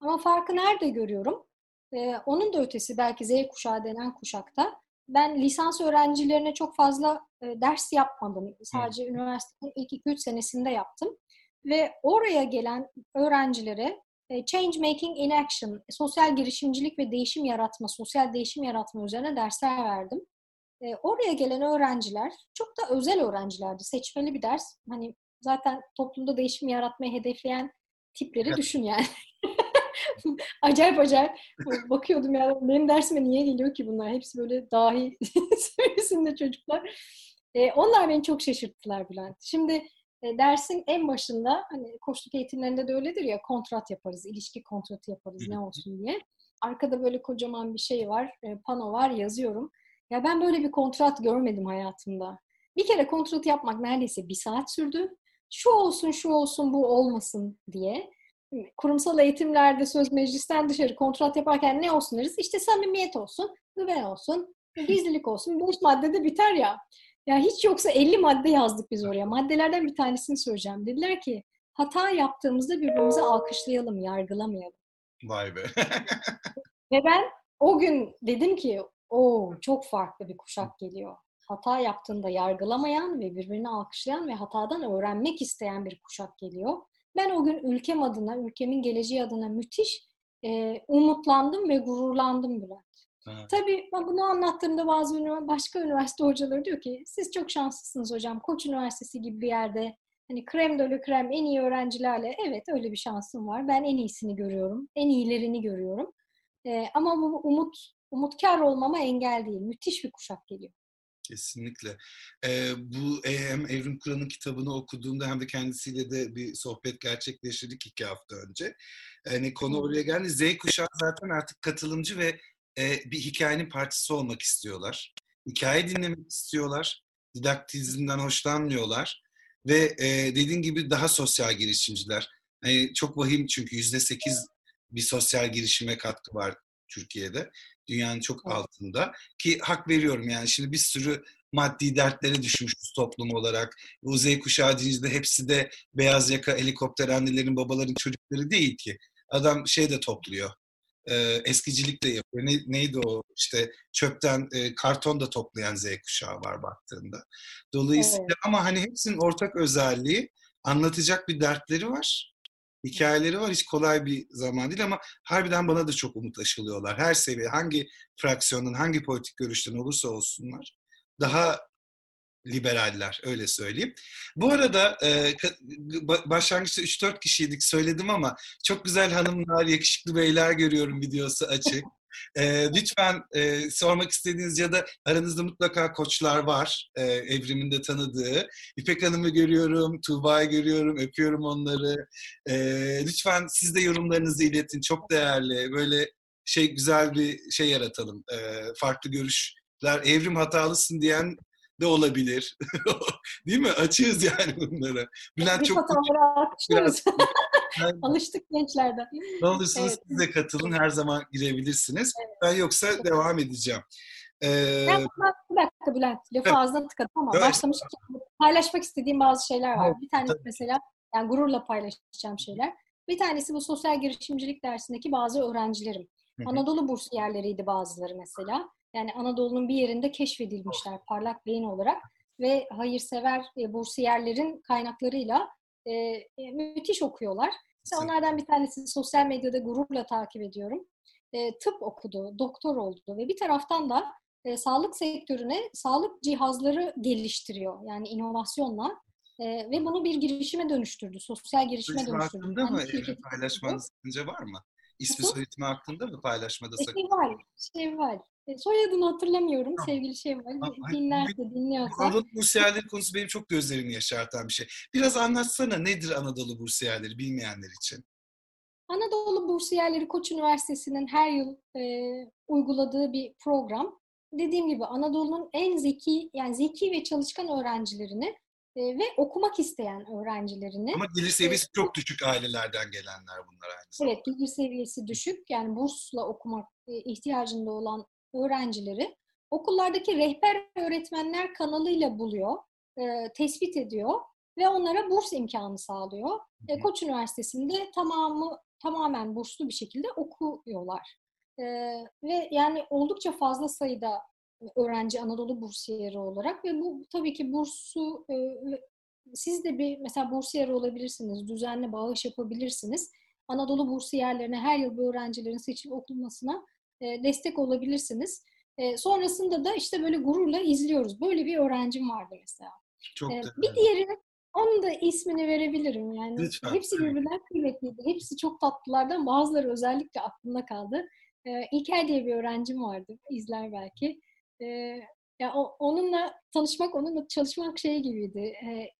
Ama farkı nerede görüyorum? E, onun da ötesi belki Z kuşağı denen kuşakta ben lisans öğrencilerine çok fazla e, ders yapmadım. Sadece Hı. üniversitenin ilk 2-3 senesinde yaptım. Ve oraya gelen öğrencilere e, Change Making in Action, sosyal girişimcilik ve değişim yaratma, sosyal değişim yaratma üzerine dersler verdim. E, oraya gelen öğrenciler çok da özel öğrencilerdi. Seçmeli bir ders. Hani zaten toplumda değişim yaratmayı hedefleyen tipleri düşün yani. acayip acayip bakıyordum ya benim dersime niye geliyor ki bunlar? Hepsi böyle dahi seviyesinde çocuklar. E, onlar beni çok şaşırttılar Bülent. Şimdi e, dersin en başında hani koçluk eğitimlerinde de öyledir ya kontrat yaparız, ilişki kontratı yaparız ne olsun diye. Arkada böyle kocaman bir şey var, e, pano var yazıyorum. Ya ben böyle bir kontrat görmedim hayatımda. Bir kere kontrat yapmak neredeyse bir saat sürdü. Şu olsun, şu olsun, bu olmasın diye. Kurumsal eğitimlerde söz meclisten dışarı kontrat yaparken ne olsun deriz? İşte samimiyet olsun, güven olsun, gizlilik olsun. Beş maddede biter ya. Ya hiç yoksa 50 madde yazdık biz oraya. Maddelerden bir tanesini söyleyeceğim. Dediler ki hata yaptığımızda birbirimizi alkışlayalım, yargılamayalım. Vay be. Ve ben o gün dedim ki o çok farklı bir kuşak geliyor. Hata yaptığında yargılamayan ve birbirini alkışlayan ve hatadan öğrenmek isteyen bir kuşak geliyor. Ben o gün ülkem adına, ülkemin geleceği adına müthiş e, umutlandım ve gururlandım Bülent. Evet. Tabii ben bunu anlattığımda bazı başka üniversite hocaları diyor ki siz çok şanslısınız hocam. Koç Üniversitesi gibi bir yerde hani krem dolu krem en iyi öğrencilerle evet öyle bir şansım var. Ben en iyisini görüyorum. En iyilerini görüyorum. Ee, ama bu umut umutkar olmama engel değil. Müthiş bir kuşak geliyor. Kesinlikle. Ee, bu hem Evrim Kur'an'ın kitabını okuduğumda hem de kendisiyle de bir sohbet gerçekleştirdik iki hafta önce. Yani konu oraya geldi. Z kuşağı zaten artık katılımcı ve e, bir hikayenin partisi olmak istiyorlar. Hikaye dinlemek istiyorlar. Didaktizmden hoşlanmıyorlar. Ve e, dediğin gibi daha sosyal girişimciler. Yani çok vahim çünkü yüzde sekiz bir sosyal girişime katkı var Türkiye'de. Dünyanın çok altında. Ki hak veriyorum yani şimdi bir sürü maddi dertlere düşmüşüz toplum olarak. Bu Z kuşağı deyince hepsi de beyaz yaka helikopter annelerin babaların çocukları değil ki. Adam şey de topluyor e, eskicilik de yapıyor. Ne, neydi o işte çöpten e, karton da toplayan Z kuşağı var baktığında. Dolayısıyla evet. ama hani hepsinin ortak özelliği anlatacak bir dertleri var. Hikayeleri var. Hiç kolay bir zaman değil ama harbiden bana da çok umut aşılıyorlar. Her seviye, hangi fraksiyonun, hangi politik görüşten olursa olsunlar daha liberaller öyle söyleyeyim. Bu arada e, başlangıçta 3-4 kişiydik söyledim ama çok güzel hanımlar, yakışıklı beyler görüyorum videosu açık. E, lütfen e, sormak istediğiniz ya da aranızda mutlaka koçlar var e, evrimin de tanıdığı. İpek Hanım'ı görüyorum, Tuğba'yı görüyorum, öpüyorum onları. E, lütfen siz de yorumlarınızı iletin. Çok değerli. Böyle şey güzel bir şey yaratalım. E, farklı görüşler. Evrim hatalısın diyen de olabilir. Değil mi? Açığız yani bunlara. Bülent çok biraz Alıştık gençlerden. Ne olursunuz evet. siz de katılın. Her zaman girebilirsiniz. Evet. Ben yoksa evet. devam edeceğim. Ee... Ben, bir dakika Bülent. Lafı evet. ağzına tıkadım ama evet. başlamışken paylaşmak istediğim bazı şeyler var. Evet. Bir tanesi mesela yani gururla paylaşacağım şeyler. Bir tanesi bu sosyal girişimcilik dersindeki bazı öğrencilerim. Anadolu burs yerleriydi bazıları mesela. Yani Anadolu'nun bir yerinde keşfedilmişler parlak beyin olarak ve hayırsever e, bursiyerlerin kaynaklarıyla e, e, müthiş okuyorlar. İşte onlardan bir tanesi sosyal medyada gururla takip ediyorum. E, tıp okudu, doktor oldu ve bir taraftan da e, sağlık sektörüne sağlık cihazları geliştiriyor. Yani inovasyonla e, ve bunu bir girişime dönüştürdü. Sosyal girişime dönüştürdü. Hakkında yani mı? Paylaşmanız sakınca var mı? İsmi soyitimi hakkında mı paylaşmada sakınca? Şey var, şey var. E, soyadını hatırlamıyorum tamam. sevgili Şevval. Dinlerse dinliyorsa. Anadolu bursiyerleri konusu benim çok gözlerimi yaşartan bir şey. Biraz anlatsana nedir Anadolu bursiyerleri bilmeyenler için? Anadolu Bursiyerleri Koç Üniversitesi'nin her yıl e, uyguladığı bir program. Dediğim gibi Anadolu'nun en zeki yani zeki ve çalışkan öğrencilerini e, ve okumak isteyen öğrencilerini. Ama gelir seviyesi e, çok düşük ailelerden gelenler bunlar aynı zamanda. Evet gelir seviyesi düşük yani bursla okumak e, ihtiyacında olan öğrencileri okullardaki rehber öğretmenler kanalıyla buluyor, e, tespit ediyor ve onlara burs imkanı sağlıyor. E, Koç Üniversitesi'nde tamamı tamamen burslu bir şekilde okuyorlar. E, ve yani oldukça fazla sayıda öğrenci Anadolu bursiyeri olarak ve bu tabii ki bursu e, siz de bir mesela bursiyer olabilirsiniz, düzenli bağış yapabilirsiniz. Anadolu bursiyerlerine her yıl bu öğrencilerin seçilip okunmasına e, destek olabilirsiniz. E, sonrasında da işte böyle gururla izliyoruz. Böyle bir öğrencim vardı mesela. Çok e, bir diğeri onun da ismini verebilirim yani. Lütfen. Hepsi birbirinden kıymetliydi. Hepsi çok tatlılardan. Bazıları özellikle aklımda kaldı. E, İlker diye bir öğrencim vardı. İzler belki. E, ya o, onunla tanışmak, onunla çalışmak şey gibiydi. E,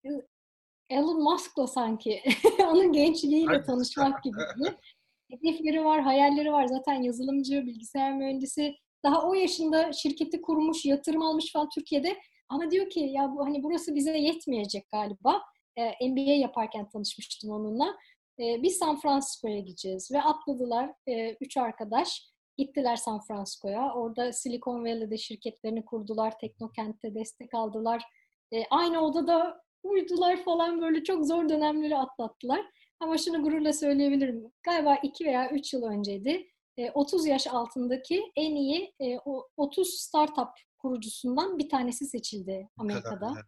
Elon Musk'la sanki. Onun gençliğiyle tanışmak gibiydi. Hedefleri var, hayalleri var. Zaten yazılımcı, bilgisayar mühendisi. Daha o yaşında şirketi kurmuş, yatırım almış falan Türkiye'de. Ama diyor ki ya bu hani burası bize yetmeyecek galiba. E, MBA yaparken tanışmıştım onunla. E, biz San Francisco'ya gideceğiz ve atladılar e, üç arkadaş. Gittiler San Francisco'ya. Orada Silicon Valley'de şirketlerini kurdular. Teknokent'te destek aldılar. E, aynı odada uyudular falan böyle çok zor dönemleri atlattılar. Ama şunu gururla söyleyebilirim. Galiba 2 veya 3 yıl önceydi. 30 yaş altındaki en iyi 30 startup kurucusundan bir tanesi seçildi Amerika'da. Kadar,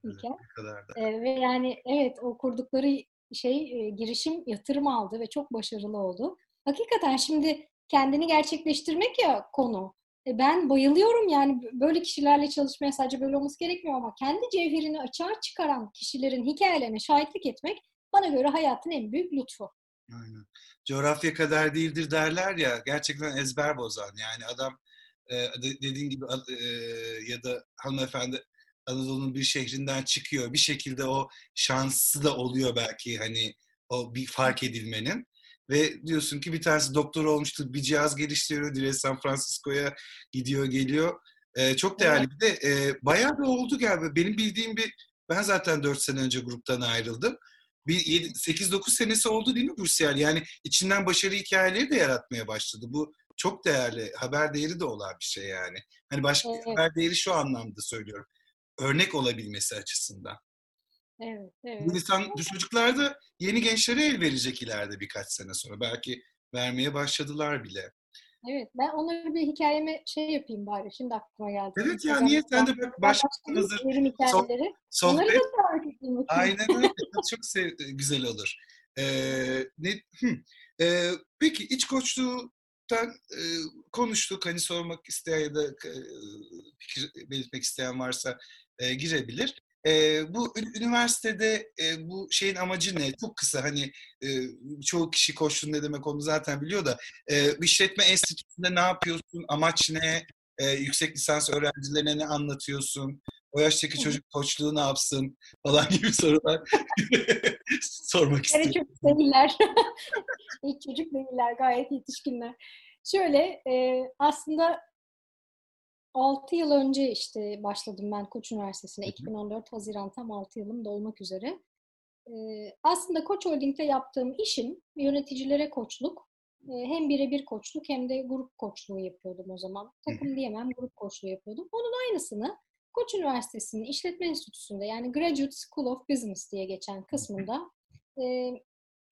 ve yani evet o kurdukları şey girişim yatırım aldı ve çok başarılı oldu. Hakikaten şimdi kendini gerçekleştirmek ya konu. E, ben bayılıyorum yani böyle kişilerle çalışmaya sadece böyle olması gerekmiyor ama kendi cevherini açığa çıkaran kişilerin hikayelerine şahitlik etmek bana göre hayatın en büyük lütfu. Aynen. Coğrafya kadar değildir derler ya gerçekten ezber bozan yani adam e, dediğin gibi e, ya da hanımefendi Anadolu'nun bir şehrinden çıkıyor bir şekilde o şansı da oluyor belki hani o bir fark edilmenin ve diyorsun ki bir tanesi doktor olmuştu, bir cihaz geliştiriyor, direkt San Francisco'ya gidiyor, geliyor. Ee, çok değerli. Evet. Bir de e, bayağı da oldu galiba. Benim bildiğim bir, ben zaten 4 sene önce gruptan ayrıldım. Bir 8-9 senesi oldu değil mi Bursiyer? Yani içinden başarı hikayeleri de yaratmaya başladı. Bu çok değerli, haber değeri de olan bir şey yani. Hani başka evet. haber değeri şu anlamda söylüyorum. Örnek olabilmesi açısından. Evet, evet. Bu insan, bu çocuklar da yeni gençlere el verecek ileride birkaç sene sonra. Belki vermeye başladılar bile. Evet, ben onları bir hikayeme şey yapayım bari. Şimdi aklıma geldi. Evet ya niye sen de bak başka hazır hikayeleri. sohbet. Aynen öyle. Çok sev, güzel olur. Ee, ne, ee, peki iç koçluğundan e, konuştuk. Hani sormak isteyen ya da e, fikir belirtmek isteyen varsa e, girebilir. E, bu üniversitede e, bu şeyin amacı ne? Çok kısa hani e, çoğu kişi koştun ne demek onu zaten biliyor da e, işletme enstitüsünde ne yapıyorsun? Amaç ne? E, yüksek lisans öğrencilerine ne anlatıyorsun? O yaştaki çocuk koçluğu ne yapsın? Falan gibi sorular sormak istiyorum. Evet çocuk değiller. İlk çocuk değiller. Gayet yetişkinler. Şöyle e, aslında 6 yıl önce işte başladım ben Koç Üniversitesi'ne. 2014 Haziran tam 6 yılım dolmak üzere. Ee, aslında Koç Holding'de yaptığım işim yöneticilere koçluk. Ee, hem birebir koçluk hem de grup koçluğu yapıyordum o zaman. Takım diyemem, grup koçluğu yapıyordum. Onun aynısını Koç Üniversitesi'nin işletme enstitüsünde yani Graduate School of Business diye geçen kısmında e,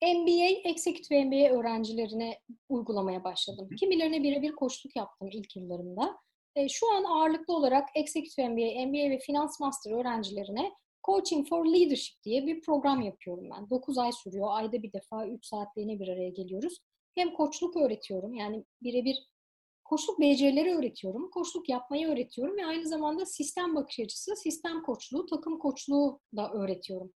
MBA, Executive MBA öğrencilerine uygulamaya başladım. Kimilerine birebir koçluk yaptım ilk yıllarımda. E, şu an ağırlıklı olarak Executive MBA, MBA ve Finans Master öğrencilerine Coaching for Leadership diye bir program yapıyorum ben. 9 ay sürüyor. Ayda bir defa 3 saatliğine bir araya geliyoruz. Hem koçluk öğretiyorum. Yani birebir koçluk becerileri öğretiyorum. Koçluk yapmayı öğretiyorum ve aynı zamanda sistem bakış açısı, sistem koçluğu, takım koçluğu da öğretiyorum.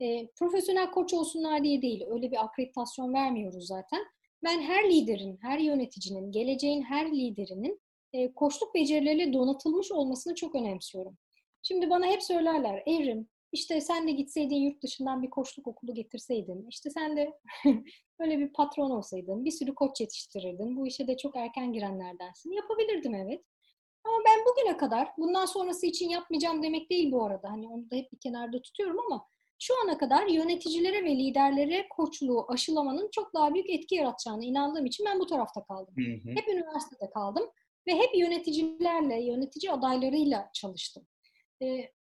E, profesyonel koç olsunlar diye değil. Öyle bir akreditasyon vermiyoruz zaten. Ben her liderin, her yöneticinin, geleceğin her liderinin e, koçluk becerileriyle donatılmış olmasını çok önemsiyorum. Şimdi bana hep söylerler, Evrim, işte sen de gitseydin yurt dışından bir koçluk okulu getirseydin, işte sen de böyle bir patron olsaydın, bir sürü koç yetiştirirdin, bu işe de çok erken girenlerdensin. Yapabilirdim evet. Ama ben bugüne kadar, bundan sonrası için yapmayacağım demek değil bu arada. Hani onu da hep bir kenarda tutuyorum ama şu ana kadar yöneticilere ve liderlere koçluğu aşılamanın çok daha büyük etki yaratacağını inandığım için ben bu tarafta kaldım. Hı hı. Hep üniversitede kaldım. Ve hep yöneticilerle, yönetici adaylarıyla çalıştım. E,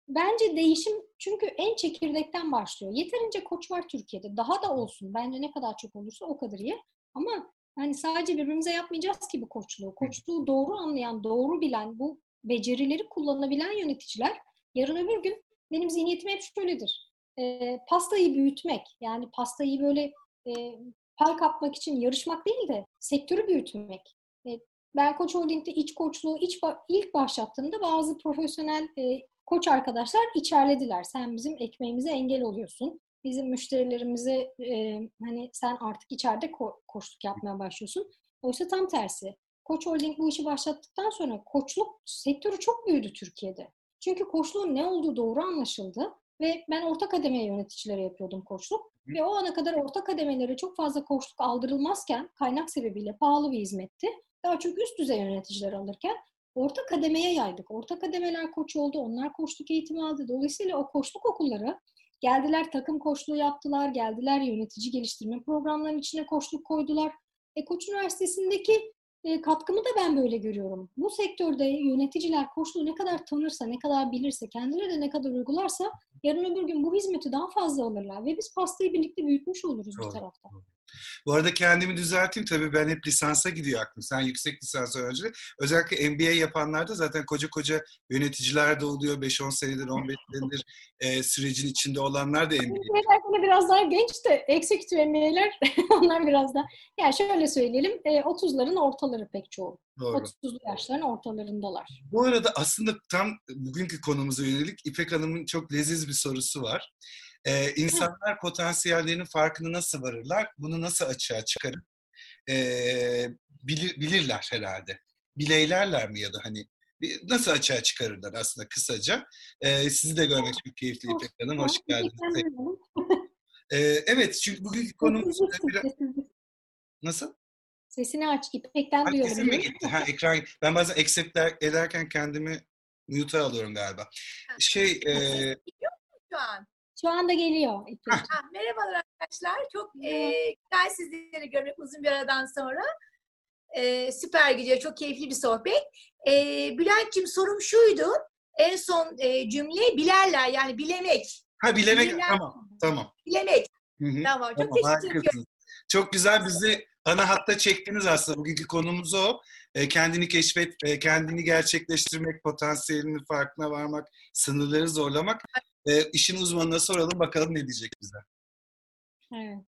bence değişim çünkü en çekirdekten başlıyor. Yeterince koç var Türkiye'de. Daha da olsun. Bence ne kadar çok olursa o kadar iyi. Ama hani sadece birbirimize yapmayacağız ki bu koçluğu. Koçluğu doğru anlayan, doğru bilen, bu becerileri kullanabilen yöneticiler yarın öbür gün benim zihniyetim hep şöyledir. E, pastayı büyütmek, yani pastayı böyle e, pay kapmak için yarışmak değil de sektörü büyütmek. E, ben Koç Holding'de iç koçluğu iç, ilk başlattığımda bazı profesyonel e, koç arkadaşlar içerlediler. Sen bizim ekmeğimize engel oluyorsun. Bizim müşterilerimize e, hani sen artık içeride ko- koçluk yapmaya başlıyorsun. Oysa tam tersi. Koç Holding bu işi başlattıktan sonra koçluk sektörü çok büyüdü Türkiye'de. Çünkü koçluğun ne olduğu doğru anlaşıldı ve ben orta kademeye yöneticilere yapıyordum koçluk. Ve o ana kadar orta kademelere çok fazla koçluk aldırılmazken kaynak sebebiyle pahalı bir hizmetti. Daha çok üst düzey yöneticiler alırken orta kademeye yaydık. Orta kademeler koç oldu, onlar koçluk eğitimi aldı. Dolayısıyla o koçluk okulları geldiler takım koçluğu yaptılar, geldiler yönetici geliştirme programlarının içine koçluk koydular. E, Koç Üniversitesi'ndeki e, katkımı da ben böyle görüyorum. Bu sektörde yöneticiler koçluğu ne kadar tanırsa, ne kadar bilirse, kendileri de ne kadar uygularsa yarın öbür gün bu hizmeti daha fazla alırlar ve biz pastayı birlikte büyütmüş oluruz Doğru. bir taraftan. Bu arada kendimi düzelteyim. Tabii ben hep lisansa gidiyor aklım. Sen yüksek lisans öğrencileri. Özellikle MBA yapanlarda zaten koca koca yöneticiler de oluyor. 5-10 senedir, 15 senedir e, sürecin içinde olanlar da MBA. MBA'ler biraz daha genç de executive MBA'ler onlar biraz daha. Yani şöyle söyleyelim. E, 30'ların ortaları pek çoğu. Doğru. 30'lu yaşların ortalarındalar. Bu arada aslında tam bugünkü konumuza yönelik İpek Hanım'ın çok leziz bir sorusu var. Ee, insanlar potansiyellerinin farkını nasıl varırlar? Bunu nasıl açığa çıkarıp e, bilir, bilirler herhalde. Bileylerler mi ya da hani nasıl açığa çıkarırlar aslında kısaca. Ee, sizi de görmek çok keyifli İpek Hanım. Hoş geldiniz. ee, evet çünkü bugünkü konumuz biraz... Nasıl? Sesini aç İpek'ten duyuyorum. Sesim mi gitti? Ha, ekran... Ben bazen accept ederken kendimi mute'a alıyorum galiba. Şey... E... Şu an. Şu anda geliyor. Ha, merhabalar arkadaşlar. Çok e, güzel sizleri görmek uzun bir aradan sonra. E, süper gidiyor. Çok keyifli bir sohbet. E, Bülent'ciğim sorum şuydu. En son e, cümle bilerler yani bilemek. Ha bilemek Bilen, tamam. Tamam. Bilemek. Hı-hı. Tamam. Çok tamam, teşekkür ederim. Çok güzel bizi ana hatta çektiniz aslında. Bugünkü konumuz o. E, kendini keşfet, e, kendini gerçekleştirmek, potansiyelinin farkına varmak, sınırları zorlamak. E, işin uzmanına soralım bakalım ne diyecek bize. Evet.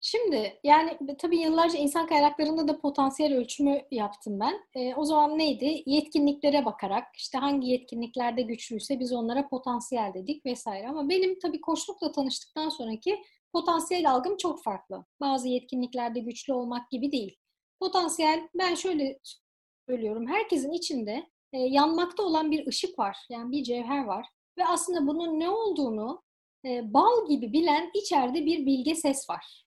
Şimdi yani tabii yıllarca insan kaynaklarında da potansiyel ölçümü yaptım ben. E, o zaman neydi? Yetkinliklere bakarak işte hangi yetkinliklerde güçlüyse biz onlara potansiyel dedik vesaire. Ama benim tabii koçlukla tanıştıktan sonraki potansiyel algım çok farklı. Bazı yetkinliklerde güçlü olmak gibi değil. Potansiyel ben şöyle söylüyorum. Herkesin içinde e, yanmakta olan bir ışık var. Yani bir cevher var. Ve aslında bunun ne olduğunu e, bal gibi bilen içeride bir bilge ses var.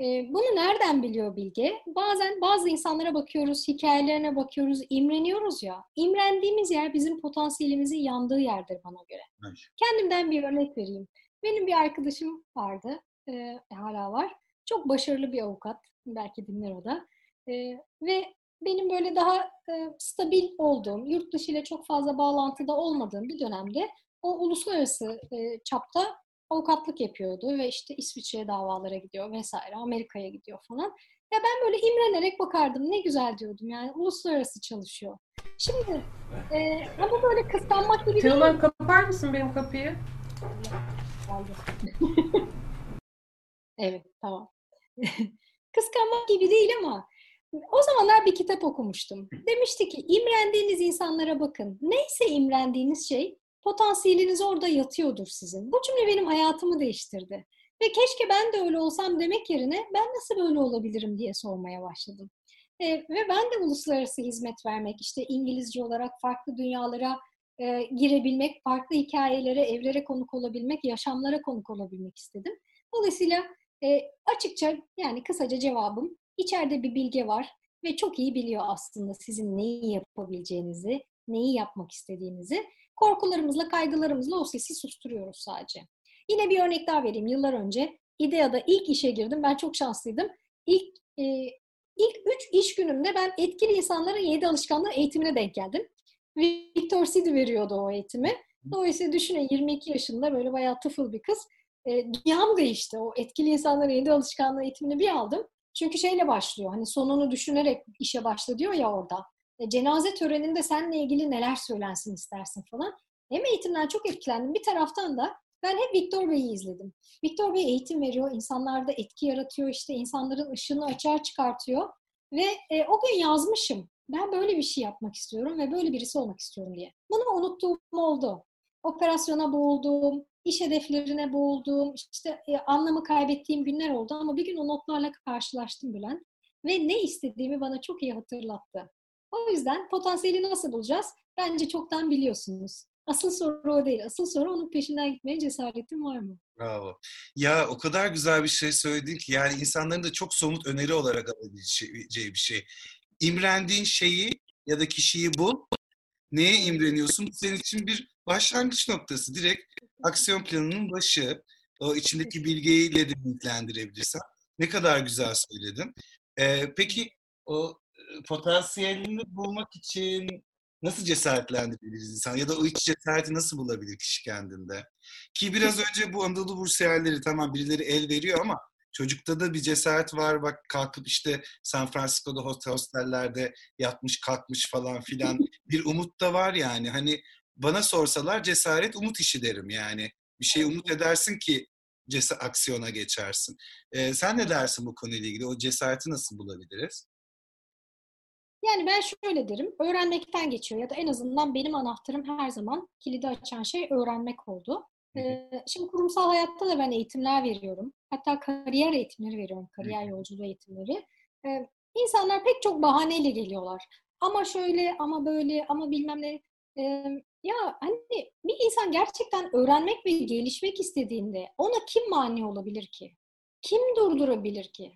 E, bunu nereden biliyor bilge? Bazen bazı insanlara bakıyoruz, hikayelerine bakıyoruz, imreniyoruz ya. İmrendiğimiz yer bizim potansiyelimizin yandığı yerdir bana göre. Evet. Kendimden bir örnek vereyim. Benim bir arkadaşım vardı, e, hala var. Çok başarılı bir avukat, belki dinler o da. E, ve benim böyle daha e, stabil olduğum, yurt dışı ile çok fazla bağlantıda olmadığım bir dönemde o uluslararası e, çapta avukatlık yapıyordu ve işte İsviçre'ye davalara gidiyor vesaire, Amerika'ya gidiyor falan. Ya ben böyle imrenerek bakardım. Ne güzel diyordum yani uluslararası çalışıyor. Şimdi e, ama böyle kıskanmak gibi Teoman değil. kapar mısın benim kapıyı? evet tamam. kıskanmak gibi değil ama o zamanlar bir kitap okumuştum. Demişti ki imrendiğiniz insanlara bakın. Neyse imrendiğiniz şey potansiyeliniz orada yatıyordur sizin. Bu cümle benim hayatımı değiştirdi. Ve keşke ben de öyle olsam demek yerine ben nasıl böyle olabilirim diye sormaya başladım. E, ve ben de uluslararası hizmet vermek, işte İngilizce olarak farklı dünyalara e, girebilmek, farklı hikayelere, evlere konuk olabilmek, yaşamlara konuk olabilmek istedim. Dolayısıyla e, açıkça yani kısaca cevabım içeride bir bilge var ve çok iyi biliyor aslında sizin neyi yapabileceğinizi, neyi yapmak istediğinizi. Korkularımızla, kaygılarımızla o sesi susturuyoruz sadece. Yine bir örnek daha vereyim. Yıllar önce İDEA'da ilk işe girdim. Ben çok şanslıydım. İlk e, ilk üç iş günümde ben etkili insanların yedi alışkanlığı eğitimine denk geldim. Victor City veriyordu o eğitimi. Dolayısıyla düşünün 22 yaşında böyle bayağı tıfıl bir kız. e, dünyam değişti. O etkili insanların yedi alışkanlığı eğitimini bir aldım. Çünkü şeyle başlıyor. Hani sonunu düşünerek işe başla diyor ya orada. E, cenaze töreninde seninle ilgili neler söylensin istersin falan. Hem eğitimden çok etkilendim. Bir taraftan da ben hep Victor Bey'i izledim. Victor Bey eğitim veriyor, insanlarda etki yaratıyor, işte insanların ışığını açığa çıkartıyor. Ve e, o gün yazmışım. Ben böyle bir şey yapmak istiyorum ve böyle birisi olmak istiyorum diye. Bunu unuttuğum oldu. Operasyona boğuldum, iş hedeflerine boğuldum, işte e, anlamı kaybettiğim günler oldu ama bir gün o notlarla karşılaştım Bülent. Ve ne istediğimi bana çok iyi hatırlattı. O yüzden potansiyeli nasıl bulacağız? Bence çoktan biliyorsunuz. Asıl soru o değil. Asıl soru onun peşinden gitmeye cesaretin var mı? Bravo. Ya o kadar güzel bir şey söyledin ki yani insanların da çok somut öneri olarak alabileceği bir şey. İmrendiğin şeyi ya da kişiyi bul. Neye imreniyorsun? Bu senin için bir başlangıç noktası. Direkt aksiyon planının başı. O içindeki bilgiyle de linklendirebilirsen. Ne kadar güzel söyledin. Ee, peki o potansiyelini bulmak için nasıl cesaretlendirebiliriz insan ya da o iç cesareti nasıl bulabilir kişi kendinde? Ki biraz önce bu Anadolu bursiyerleri tamam birileri el veriyor ama çocukta da bir cesaret var. Bak kalkıp işte San Francisco'da hostellerde yatmış kalkmış falan filan bir umut da var yani. Hani bana sorsalar cesaret umut işi derim yani. Bir şey umut edersin ki cesa aksiyona geçersin. Ee, sen ne dersin bu konuyla ilgili? O cesareti nasıl bulabiliriz? Yani ben şöyle derim, öğrenmekten geçiyor ya da en azından benim anahtarım her zaman kilidi açan şey öğrenmek oldu. Ee, şimdi kurumsal hayatta da ben eğitimler veriyorum. Hatta kariyer eğitimleri veriyorum, kariyer yolculuğu eğitimleri. Ee, insanlar pek çok bahaneyle geliyorlar. Ama şöyle, ama böyle, ama bilmem ne. Ee, ya hani bir insan gerçekten öğrenmek ve gelişmek istediğinde ona kim mani olabilir ki? Kim durdurabilir ki?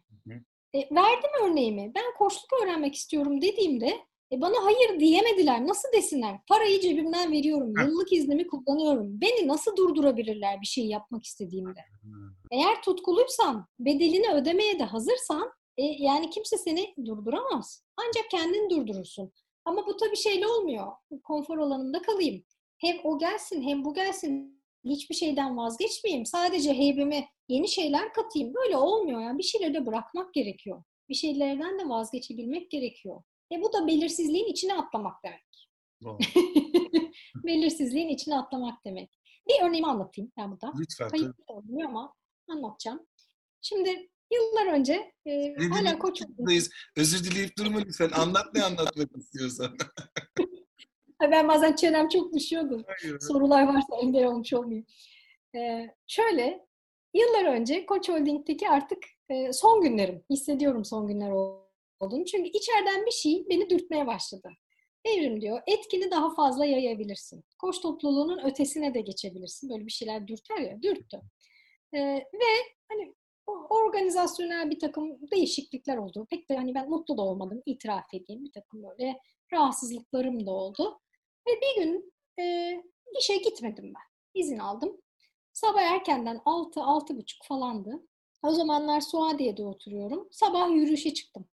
E, verdim örneğimi. Ben koçluk öğrenmek istiyorum dediğimde e, bana hayır diyemediler. Nasıl desinler? Parayı cebimden veriyorum. Yıllık iznimi kullanıyorum. Beni nasıl durdurabilirler bir şey yapmak istediğimde? Eğer tutkuluysan, bedelini ödemeye de hazırsan e, yani kimse seni durduramaz. Ancak kendin durdurursun. Ama bu tabii şeyle olmuyor. Konfor alanında kalayım. Hem o gelsin hem bu gelsin. Hiçbir şeyden vazgeçmeyeyim. Sadece heybeme yeni şeyler katayım. Böyle olmuyor. Yani bir şeyleri de bırakmak gerekiyor. Bir şeylerden de vazgeçebilmek gerekiyor. E bu da belirsizliğin içine atlamak demek. belirsizliğin içine atlamak demek. Bir örneğimi anlatayım ben burada. Lütfen. Kayıt olmuyor ama anlatacağım. Şimdi yıllar önce e, hala koç Özür dileyip durma lütfen. Anlat ne anlatmak istiyorsan. ben bazen çenem çok düşüyordu. Hayır. Sorular varsa engel olmuş olmayayım. Ee, şöyle, yıllar önce Koç Holding'deki artık e, son günlerim, hissediyorum son günler olduğunu. Çünkü içeriden bir şey beni dürtmeye başladı. Evrim diyor, etkini daha fazla yayabilirsin. Koç topluluğunun ötesine de geçebilirsin. Böyle bir şeyler dürter ya, dürttü. Ee, ve hani organizasyonel bir takım değişiklikler oldu. Pek de hani ben mutlu da olmadım, itiraf edeyim. Bir takım böyle rahatsızlıklarım da oldu. Ve bir gün e, işe gitmedim ben. İzin aldım. Sabah erkenden 6 buçuk falandı. O zamanlar Suadiye'de oturuyorum. Sabah yürüyüşe çıktım.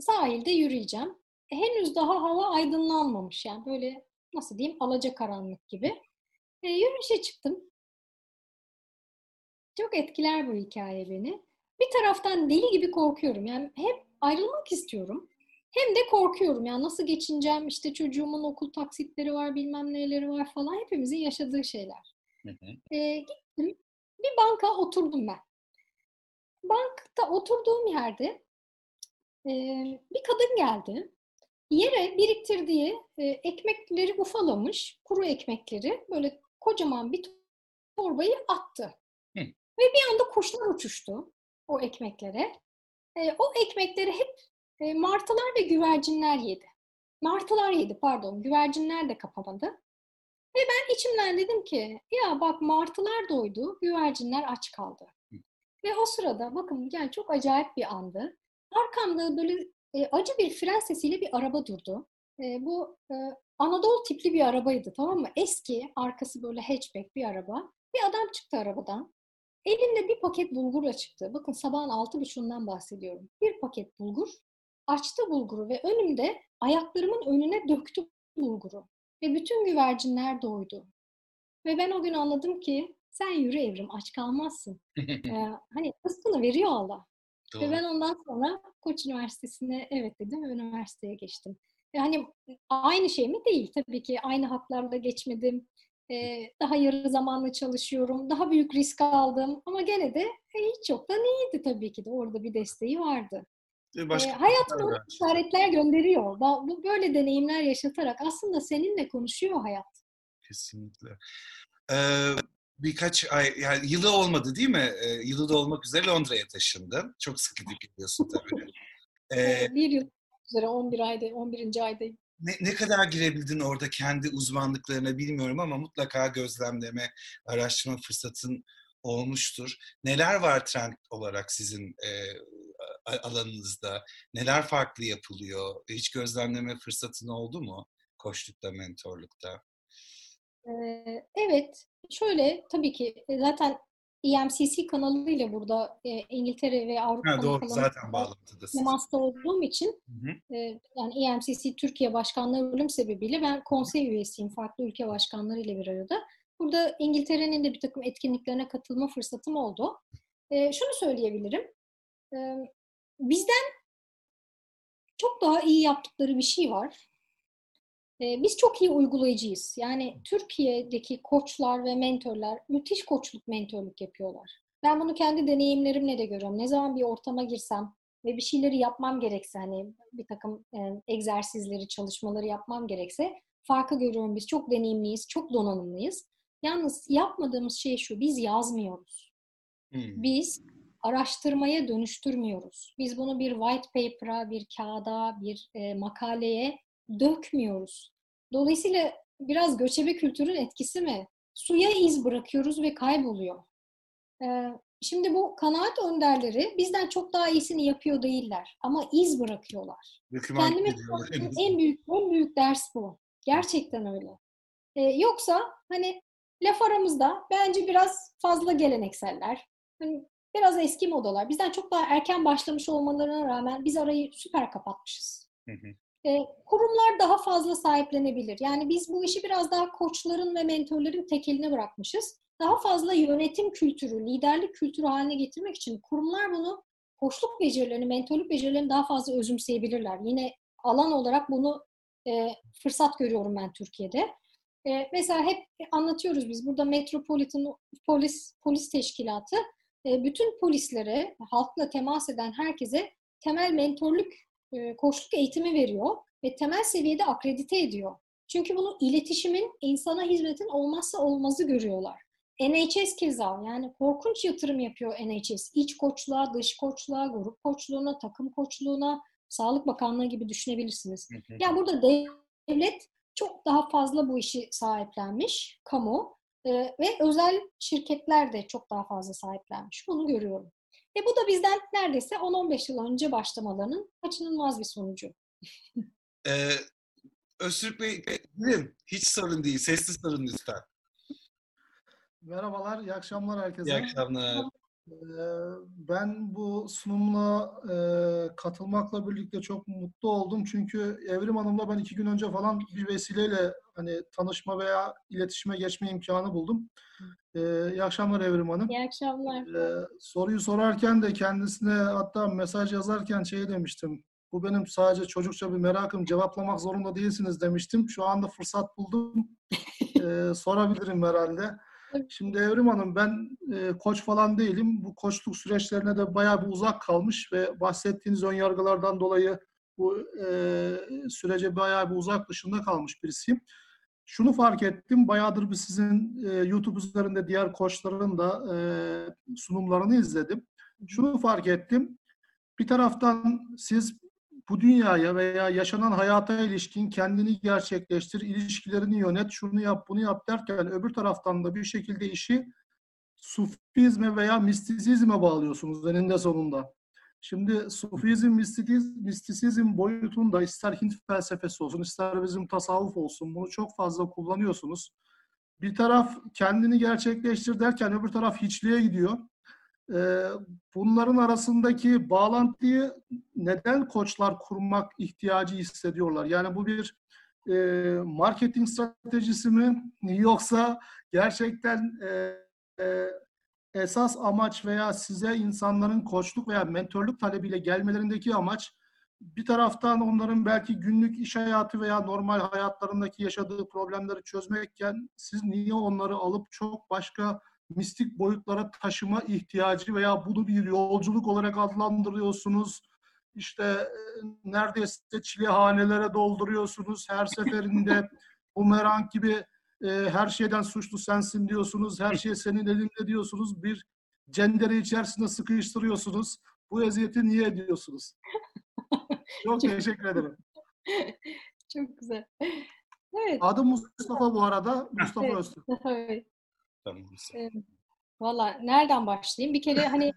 Sahilde yürüyeceğim. E, henüz daha hava aydınlanmamış. Yani böyle nasıl diyeyim alacakaranlık gibi. E, yürüyüşe çıktım. Çok etkiler bu hikaye beni. Bir taraftan deli gibi korkuyorum. Yani hep ayrılmak istiyorum. Hem de korkuyorum. Yani nasıl geçineceğim? İşte çocuğumun okul taksitleri var, bilmem neleri var falan. Hepimizin yaşadığı şeyler. Hı hı. E, gittim. Bir banka oturdum ben. Bankta oturduğum yerde e, bir kadın geldi. Yere biriktirdiği e, ekmekleri ufalamış, kuru ekmekleri böyle kocaman bir torbayı attı. Hı. Ve bir anda kuşlar uçuştu o ekmeklere. E, o ekmekleri hep e, martılar ve güvercinler yedi. Martılar yedi pardon, güvercinler de kapamadı. Ve ben içimden dedim ki ya bak martılar doydu, güvercinler aç kaldı. Ve o sırada bakın yani çok acayip bir andı. Arkamda böyle e, acı bir fren sesiyle bir araba durdu. E, bu e, Anadolu tipli bir arabaydı tamam mı? Eski, arkası böyle hatchback bir araba. Bir adam çıktı arabadan. Elinde bir paket bulgurla çıktı. Bakın sabahın altı buçuğundan bahsediyorum. Bir paket bulgur. Açtı bulguru ve önümde ayaklarımın önüne döktü bulguru. Ve bütün güvercinler doydu. Ve ben o gün anladım ki Sen yürü Evrim aç kalmazsın. ee, hani rızkını veriyor Allah. Doğru. Ve ben ondan sonra Koç Üniversitesi'ne evet dedim ve üniversiteye geçtim. Yani aynı şey mi? Değil. Tabii ki aynı haklarla geçmedim. Ee, daha yarı zamanlı çalışıyorum. Daha büyük risk aldım. Ama gene de e, hiç çok da iyiydi tabii ki de. Orada bir desteği vardı. Başka ee, hayat bana işaretler gönderiyor. Bu böyle deneyimler yaşatarak aslında seninle konuşuyor hayat. Kesinlikle. Ee, birkaç ay, yani yılı olmadı değil mi? Ee, yılı da olmak üzere Londra'ya taşındın. Çok sıkı gidiyorsun tabii. Ee, bir yıl üzere 11 ayda, 11. aydayım. Ne, ne kadar girebildin orada kendi uzmanlıklarına bilmiyorum ama mutlaka gözlemleme, araştırma fırsatın olmuştur. Neler var trend olarak sizin e, alanınızda? Neler farklı yapılıyor? Hiç gözlemleme fırsatın oldu mu koçlukta, mentorlukta? Evet, şöyle tabii ki e, zaten EMCC kanalıyla burada e, İngiltere ve Avrupa ha, doğru, zaten bağlantıdasınız. Temas'ta olduğum için hı hı. E, yani EMCC Türkiye Başkanlığı bölüm sebebiyle ben konsey üyesiyim farklı ülke başkanlarıyla bir arada. Burada İngiltere'nin de bir takım etkinliklerine katılma fırsatım oldu. E, şunu söyleyebilirim. E, bizden çok daha iyi yaptıkları bir şey var. E, biz çok iyi uygulayıcıyız. Yani Türkiye'deki koçlar ve mentorlar müthiş koçluk, mentorluk yapıyorlar. Ben bunu kendi deneyimlerimle de görüyorum. Ne zaman bir ortama girsem ve bir şeyleri yapmam gerekse hani bir takım e, egzersizleri, çalışmaları yapmam gerekse farkı görüyorum. Biz çok deneyimliyiz, çok donanımlıyız. Yalnız yapmadığımız şey şu, biz yazmıyoruz. Hmm. Biz araştırmaya dönüştürmüyoruz. Biz bunu bir white paper'a, bir kağıda, bir e, makaleye dökmüyoruz. Dolayısıyla biraz göçebe kültürün etkisi mi? Suya iz bırakıyoruz ve kayboluyor. Ee, şimdi bu kanaat önderleri bizden çok daha iyisini yapıyor değiller ama iz bırakıyorlar. Kendime en büyük en büyük ders bu. Gerçekten öyle. Ee, yoksa hani laf aramızda bence biraz fazla gelenekseller. Hani biraz eski modalar. Bizden çok daha erken başlamış olmalarına rağmen biz arayı süper kapatmışız. Hı hı. E, kurumlar daha fazla sahiplenebilir. Yani biz bu işi biraz daha koçların ve mentorların tekeline bırakmışız. Daha fazla yönetim kültürü, liderlik kültürü haline getirmek için kurumlar bunu koçluk becerilerini, mentorluk becerilerini daha fazla özümseyebilirler. Yine alan olarak bunu e, fırsat görüyorum ben Türkiye'de. E, mesela hep anlatıyoruz biz burada Metropolitan Polis Polis Teşkilatı e, bütün polislere, halkla temas eden herkese temel mentorluk e, koçluk eğitimi veriyor ve temel seviyede akredite ediyor. Çünkü bunu iletişimin insana hizmetin olmazsa olmazı görüyorlar. NHS keza yani korkunç yatırım yapıyor NHS. İç koçluğa, dış koçluğa, grup koçluğuna, takım koçluğuna, Sağlık Bakanlığı gibi düşünebilirsiniz. Ya yani burada devlet çok daha fazla bu işi sahiplenmiş, kamu e, ve özel şirketler de çok daha fazla sahiplenmiş. Bunu görüyorum. Ve bu da bizden neredeyse 10-15 yıl önce başlamalarının kaçınılmaz bir sonucu. ee, Öztürk Bey, hiç sorun değil. Sesli sorun lütfen. Merhabalar, iyi akşamlar herkese. İyi akşamlar. Ben bu sunumla katılmakla birlikte çok mutlu oldum. Çünkü Evrim Hanım'la ben iki gün önce falan bir vesileyle hani tanışma veya iletişime geçme imkanı buldum. İyi akşamlar Evrim Hanım. İyi akşamlar. Soruyu sorarken de kendisine hatta mesaj yazarken şey demiştim. Bu benim sadece çocukça bir merakım. Cevaplamak zorunda değilsiniz demiştim. Şu anda fırsat buldum. sorabilirim herhalde. Şimdi Evrim Hanım ben e, koç falan değilim. Bu koçluk süreçlerine de bayağı bir uzak kalmış ve bahsettiğiniz ön yargılardan dolayı bu e, sürece bayağı bir uzak dışında kalmış birisiyim. Şunu fark ettim, bayağıdır bir sizin e, YouTube üzerinde diğer koçların da e, sunumlarını izledim. Şunu fark ettim, bir taraftan siz bu dünyaya veya yaşanan hayata ilişkin kendini gerçekleştir, ilişkilerini yönet, şunu yap, bunu yap derken öbür taraftan da bir şekilde işi sufizme veya mistisizme bağlıyorsunuz eninde sonunda. Şimdi sufizm, mistisizm, mistisizm boyutunda ister Hint felsefesi olsun, ister bizim tasavvuf olsun bunu çok fazla kullanıyorsunuz. Bir taraf kendini gerçekleştir derken öbür taraf hiçliğe gidiyor. Ee, bunların arasındaki bağlantıyı neden koçlar kurmak ihtiyacı hissediyorlar? Yani bu bir e, marketing stratejisi mi yoksa gerçekten e, e, esas amaç veya size insanların koçluk veya mentorluk talebiyle gelmelerindeki amaç bir taraftan onların belki günlük iş hayatı veya normal hayatlarındaki yaşadığı problemleri çözmekken siz niye onları alıp çok başka mistik boyutlara taşıma ihtiyacı veya bunu bir yolculuk olarak adlandırıyorsunuz? İşte e, neredeyse çilehanelere dolduruyorsunuz. Her seferinde bumerang gibi e, her şeyden suçlu sensin diyorsunuz. Her şey senin elinde diyorsunuz. Bir cendere içerisinde sıkıştırıyorsunuz. Bu eziyeti niye ediyorsunuz? Çok teşekkür ederim. Çok güzel. Evet. Adım Mustafa bu arada. Mustafa Evet. Öztürk. Tamam. Valla nereden başlayayım? Bir kere hani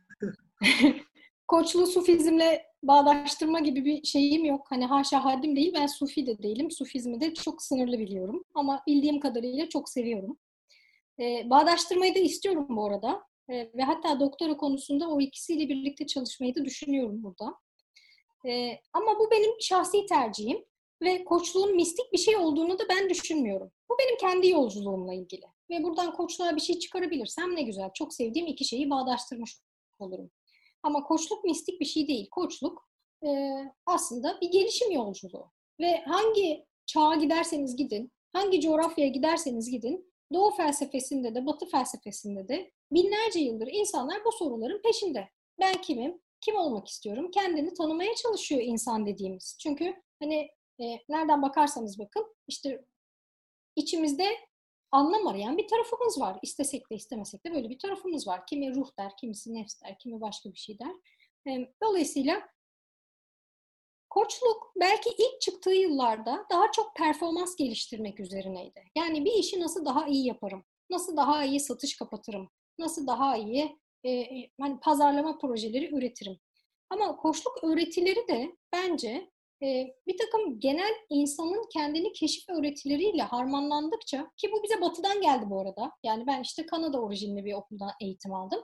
koçluğu sufizmle bağdaştırma gibi bir şeyim yok. Hani haşa haddim değil. Ben sufi de değilim. Sufizmi de çok sınırlı biliyorum. Ama bildiğim kadarıyla çok seviyorum. Ee, bağdaştırmayı da istiyorum bu arada. Ee, ve hatta doktora konusunda o ikisiyle birlikte çalışmayı da düşünüyorum burada. Ee, ama bu benim şahsi tercihim. Ve koçluğun mistik bir şey olduğunu da ben düşünmüyorum. Bu benim kendi yolculuğumla ilgili. Ve buradan koçluğa bir şey çıkarabilirsem ne güzel. Çok sevdiğim iki şeyi bağdaştırmış olurum. Ama koçluk mistik bir şey değil. Koçluk e, aslında bir gelişim yolculuğu. Ve hangi çağa giderseniz gidin, hangi coğrafyaya giderseniz gidin, Doğu felsefesinde de, Batı felsefesinde de binlerce yıldır insanlar bu soruların peşinde. Ben kimim? Kim olmak istiyorum? Kendini tanımaya çalışıyor insan dediğimiz. Çünkü hani e, nereden bakarsanız bakın işte içimizde anlam arayan bir tarafımız var. İstesek de istemesek de böyle bir tarafımız var. Kimi ruh der, kimisi nefs der, kimi başka bir şey der. E, dolayısıyla koçluk belki ilk çıktığı yıllarda daha çok performans geliştirmek üzerineydi. Yani bir işi nasıl daha iyi yaparım, nasıl daha iyi satış kapatırım, nasıl daha iyi e, hani pazarlama projeleri üretirim. Ama koçluk öğretileri de bence e, bir takım genel insanın kendini keşif öğretileriyle harmanlandıkça ki bu bize batıdan geldi bu arada. Yani ben işte Kanada orijinli bir okuldan eğitim aldım.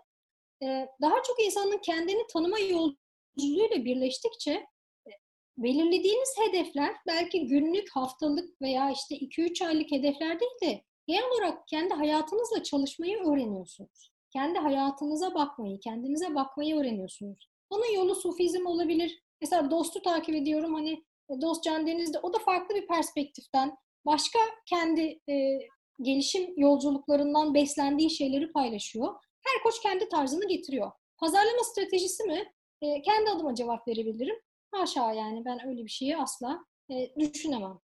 E, daha çok insanın kendini tanıma yolculuğuyla birleştikçe e, belirlediğiniz hedefler belki günlük, haftalık veya işte 2-3 aylık hedefler değil de genel olarak kendi hayatınızla çalışmayı öğreniyorsunuz. Kendi hayatınıza bakmayı, kendinize bakmayı öğreniyorsunuz. Onun yolu sufizm olabilir, Mesela Dost'u takip ediyorum. Hani e, Dost Can Deniz'de o da farklı bir perspektiften başka kendi e, gelişim yolculuklarından beslendiği şeyleri paylaşıyor. Her koç kendi tarzını getiriyor. Pazarlama stratejisi mi? E, kendi adıma cevap verebilirim. Haşa yani ben öyle bir şeyi asla e, düşünemem.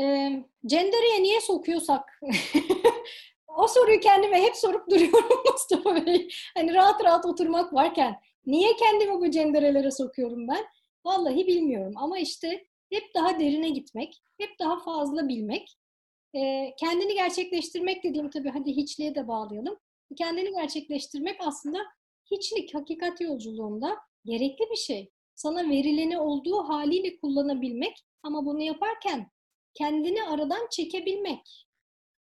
E, Cendere'ye niye sokuyorsak o soruyu kendime hep sorup duruyorum Mustafa Bey. Hani rahat rahat oturmak varken Niye kendimi bu cenderelere sokuyorum ben? Vallahi bilmiyorum ama işte hep daha derine gitmek, hep daha fazla bilmek, kendini gerçekleştirmek dediğim tabii hadi hiçliğe de bağlayalım. Kendini gerçekleştirmek aslında hiçlik, hakikat yolculuğunda gerekli bir şey. Sana verileni olduğu haliyle kullanabilmek ama bunu yaparken kendini aradan çekebilmek.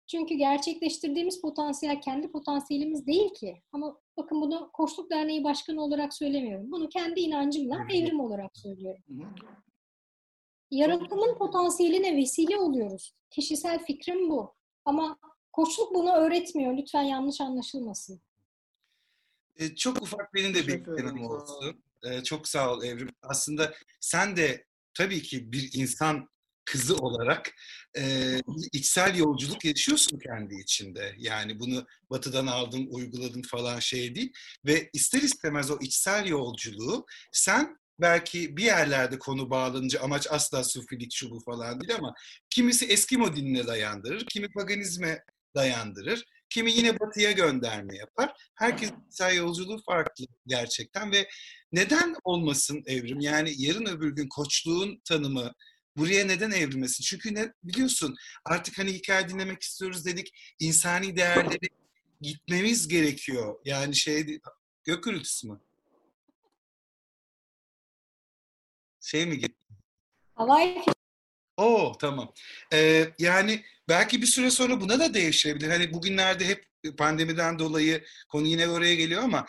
Çünkü gerçekleştirdiğimiz potansiyel kendi potansiyelimiz değil ki. Ama bakın bunu Koçluk Derneği Başkanı olarak söylemiyorum. Bunu kendi inancımla evrim olarak söylüyorum. Yaratımın potansiyeline vesile oluyoruz. Kişisel fikrim bu. Ama koçluk bunu öğretmiyor. Lütfen yanlış anlaşılmasın. Ee, çok ufak benim de bir eklemem olsun. Ee, çok sağ ol Evrim. Aslında sen de tabii ki bir insan kızı olarak e, içsel yolculuk yaşıyorsun kendi içinde. Yani bunu batıdan aldım, uyguladım falan şey değil. Ve ister istemez o içsel yolculuğu sen belki bir yerlerde konu bağlanınca amaç asla sufilik şu bu falan değil ama kimisi Eskimo dinine dayandırır, kimi paganizme dayandırır, kimi yine batıya gönderme yapar. Herkes içsel yolculuğu farklı gerçekten ve neden olmasın evrim? Yani yarın öbür gün koçluğun tanımı, buraya neden evrilmesin? Çünkü ne biliyorsun artık hani hikaye dinlemek istiyoruz dedik. insani değerleri gitmemiz gerekiyor. Yani şey gök gürültüsü mü? Şey mi gitti? Havai Oo tamam. Ee, yani belki bir süre sonra buna da değişebilir. Hani bugünlerde hep pandemiden dolayı konu yine oraya geliyor ama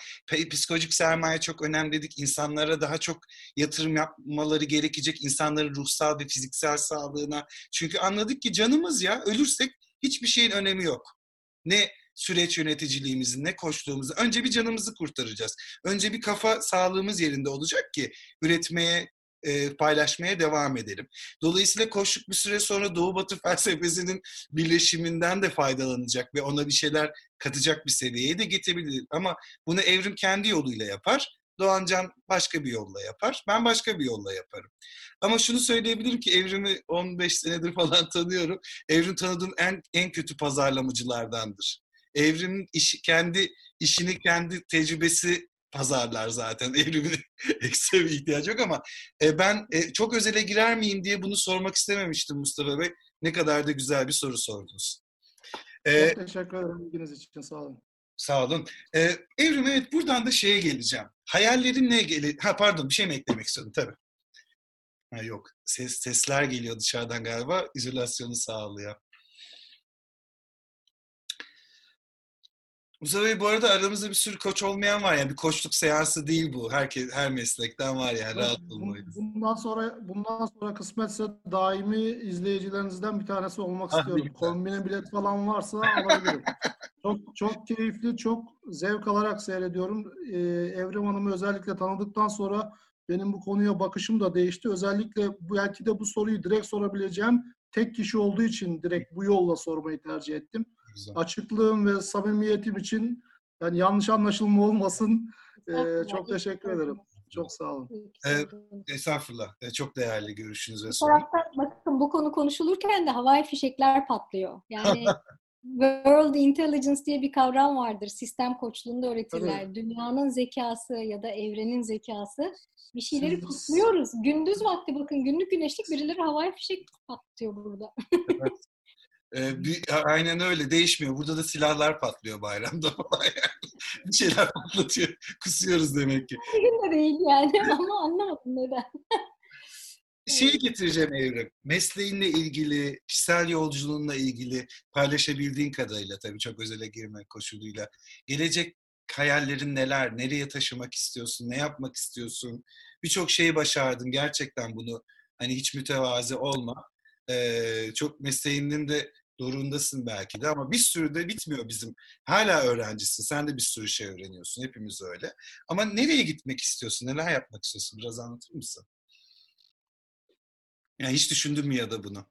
psikolojik sermaye çok önemli dedik. İnsanlara daha çok yatırım yapmaları gerekecek. insanların ruhsal ve fiziksel sağlığına. Çünkü anladık ki canımız ya ölürsek hiçbir şeyin önemi yok. Ne süreç yöneticiliğimizi, ne koştuğumuzu, önce bir canımızı kurtaracağız. Önce bir kafa sağlığımız yerinde olacak ki üretmeye, e, paylaşmaya devam edelim. Dolayısıyla koştuk bir süre sonra Doğu Batı felsefesinin birleşiminden de faydalanacak ve ona bir şeyler katacak bir seviyeye de getirebilir. Ama bunu evrim kendi yoluyla yapar. Doğancan başka bir yolla yapar. Ben başka bir yolla yaparım. Ama şunu söyleyebilirim ki evrimi 15 senedir falan tanıyorum. Evrim tanıdığım en, en kötü pazarlamacılardandır. Evrimin işi, kendi işini, kendi tecrübesi pazarlar zaten. Evrimin ekstra bir ihtiyacı yok ama e, ben e, çok özele girer miyim diye bunu sormak istememiştim Mustafa Bey. Ne kadar da güzel bir soru sordunuz. E, çok teşekkür ederim ilginiz için. Sağ olun. Sağ olun. Ee, Evrim evet buradan da şeye geleceğim. Hayallerin ne gele Ha pardon bir şey mi eklemek istiyorum tabii. Ha, yok. Ses, sesler geliyor dışarıdan galiba. İzolasyonu sağlıyor. Mustafa Bey bu arada aramızda bir sürü koç olmayan var yani bir koçluk seansı değil bu. Herkes her meslekten var yani rahat olmayı. Bundan sonra bundan sonra kısmetse daimi izleyicilerinizden bir tanesi olmak ah, istiyorum. Kombine bilet falan varsa alabilirim. çok çok keyifli, çok zevk alarak seyrediyorum. Ee, Evrim Hanım'ı özellikle tanıdıktan sonra benim bu konuya bakışım da değişti. Özellikle belki de bu soruyu direkt sorabileceğim tek kişi olduğu için direkt bu yolla sormayı tercih ettim güzel. Açıklığım ve samimiyetim için yani yanlış anlaşılma olmasın. Ee, çok teşekkür ederim. Çok sağ olun. Ee, estağfurullah. Ee, çok değerli görüşünüz ve sorun. Bakın bu konu konuşulurken de havai fişekler patlıyor. Yani World Intelligence diye bir kavram vardır. Sistem koçluğunda öğretirler. Tabii. Dünyanın zekası ya da evrenin zekası. Bir şeyleri Siz... kutluyoruz. Gündüz vakti bakın günlük güneşlik birileri havai fişek patlıyor burada. evet. Ee, bir, aynen öyle değişmiyor. Burada da silahlar patlıyor bayramda falan yani. bir şeyler patlatıyor. Kusuyoruz demek ki. Bugün de değil yani ama anlamadım neden. Şeyi getireceğim Evrim. Mesleğinle ilgili, kişisel yolculuğunla ilgili paylaşabildiğin kadarıyla tabii çok özele girme koşuluyla. Gelecek hayallerin neler? Nereye taşımak istiyorsun? Ne yapmak istiyorsun? Birçok şeyi başardın. Gerçekten bunu hani hiç mütevazi olma e, çok mesleğinin de zorundasın belki de ama bir sürü de bitmiyor bizim. Hala öğrencisin. Sen de bir sürü şey öğreniyorsun. Hepimiz öyle. Ama nereye gitmek istiyorsun? Neler yapmak istiyorsun? Biraz anlatır mısın? Yani hiç düşündün mü ya da bunu?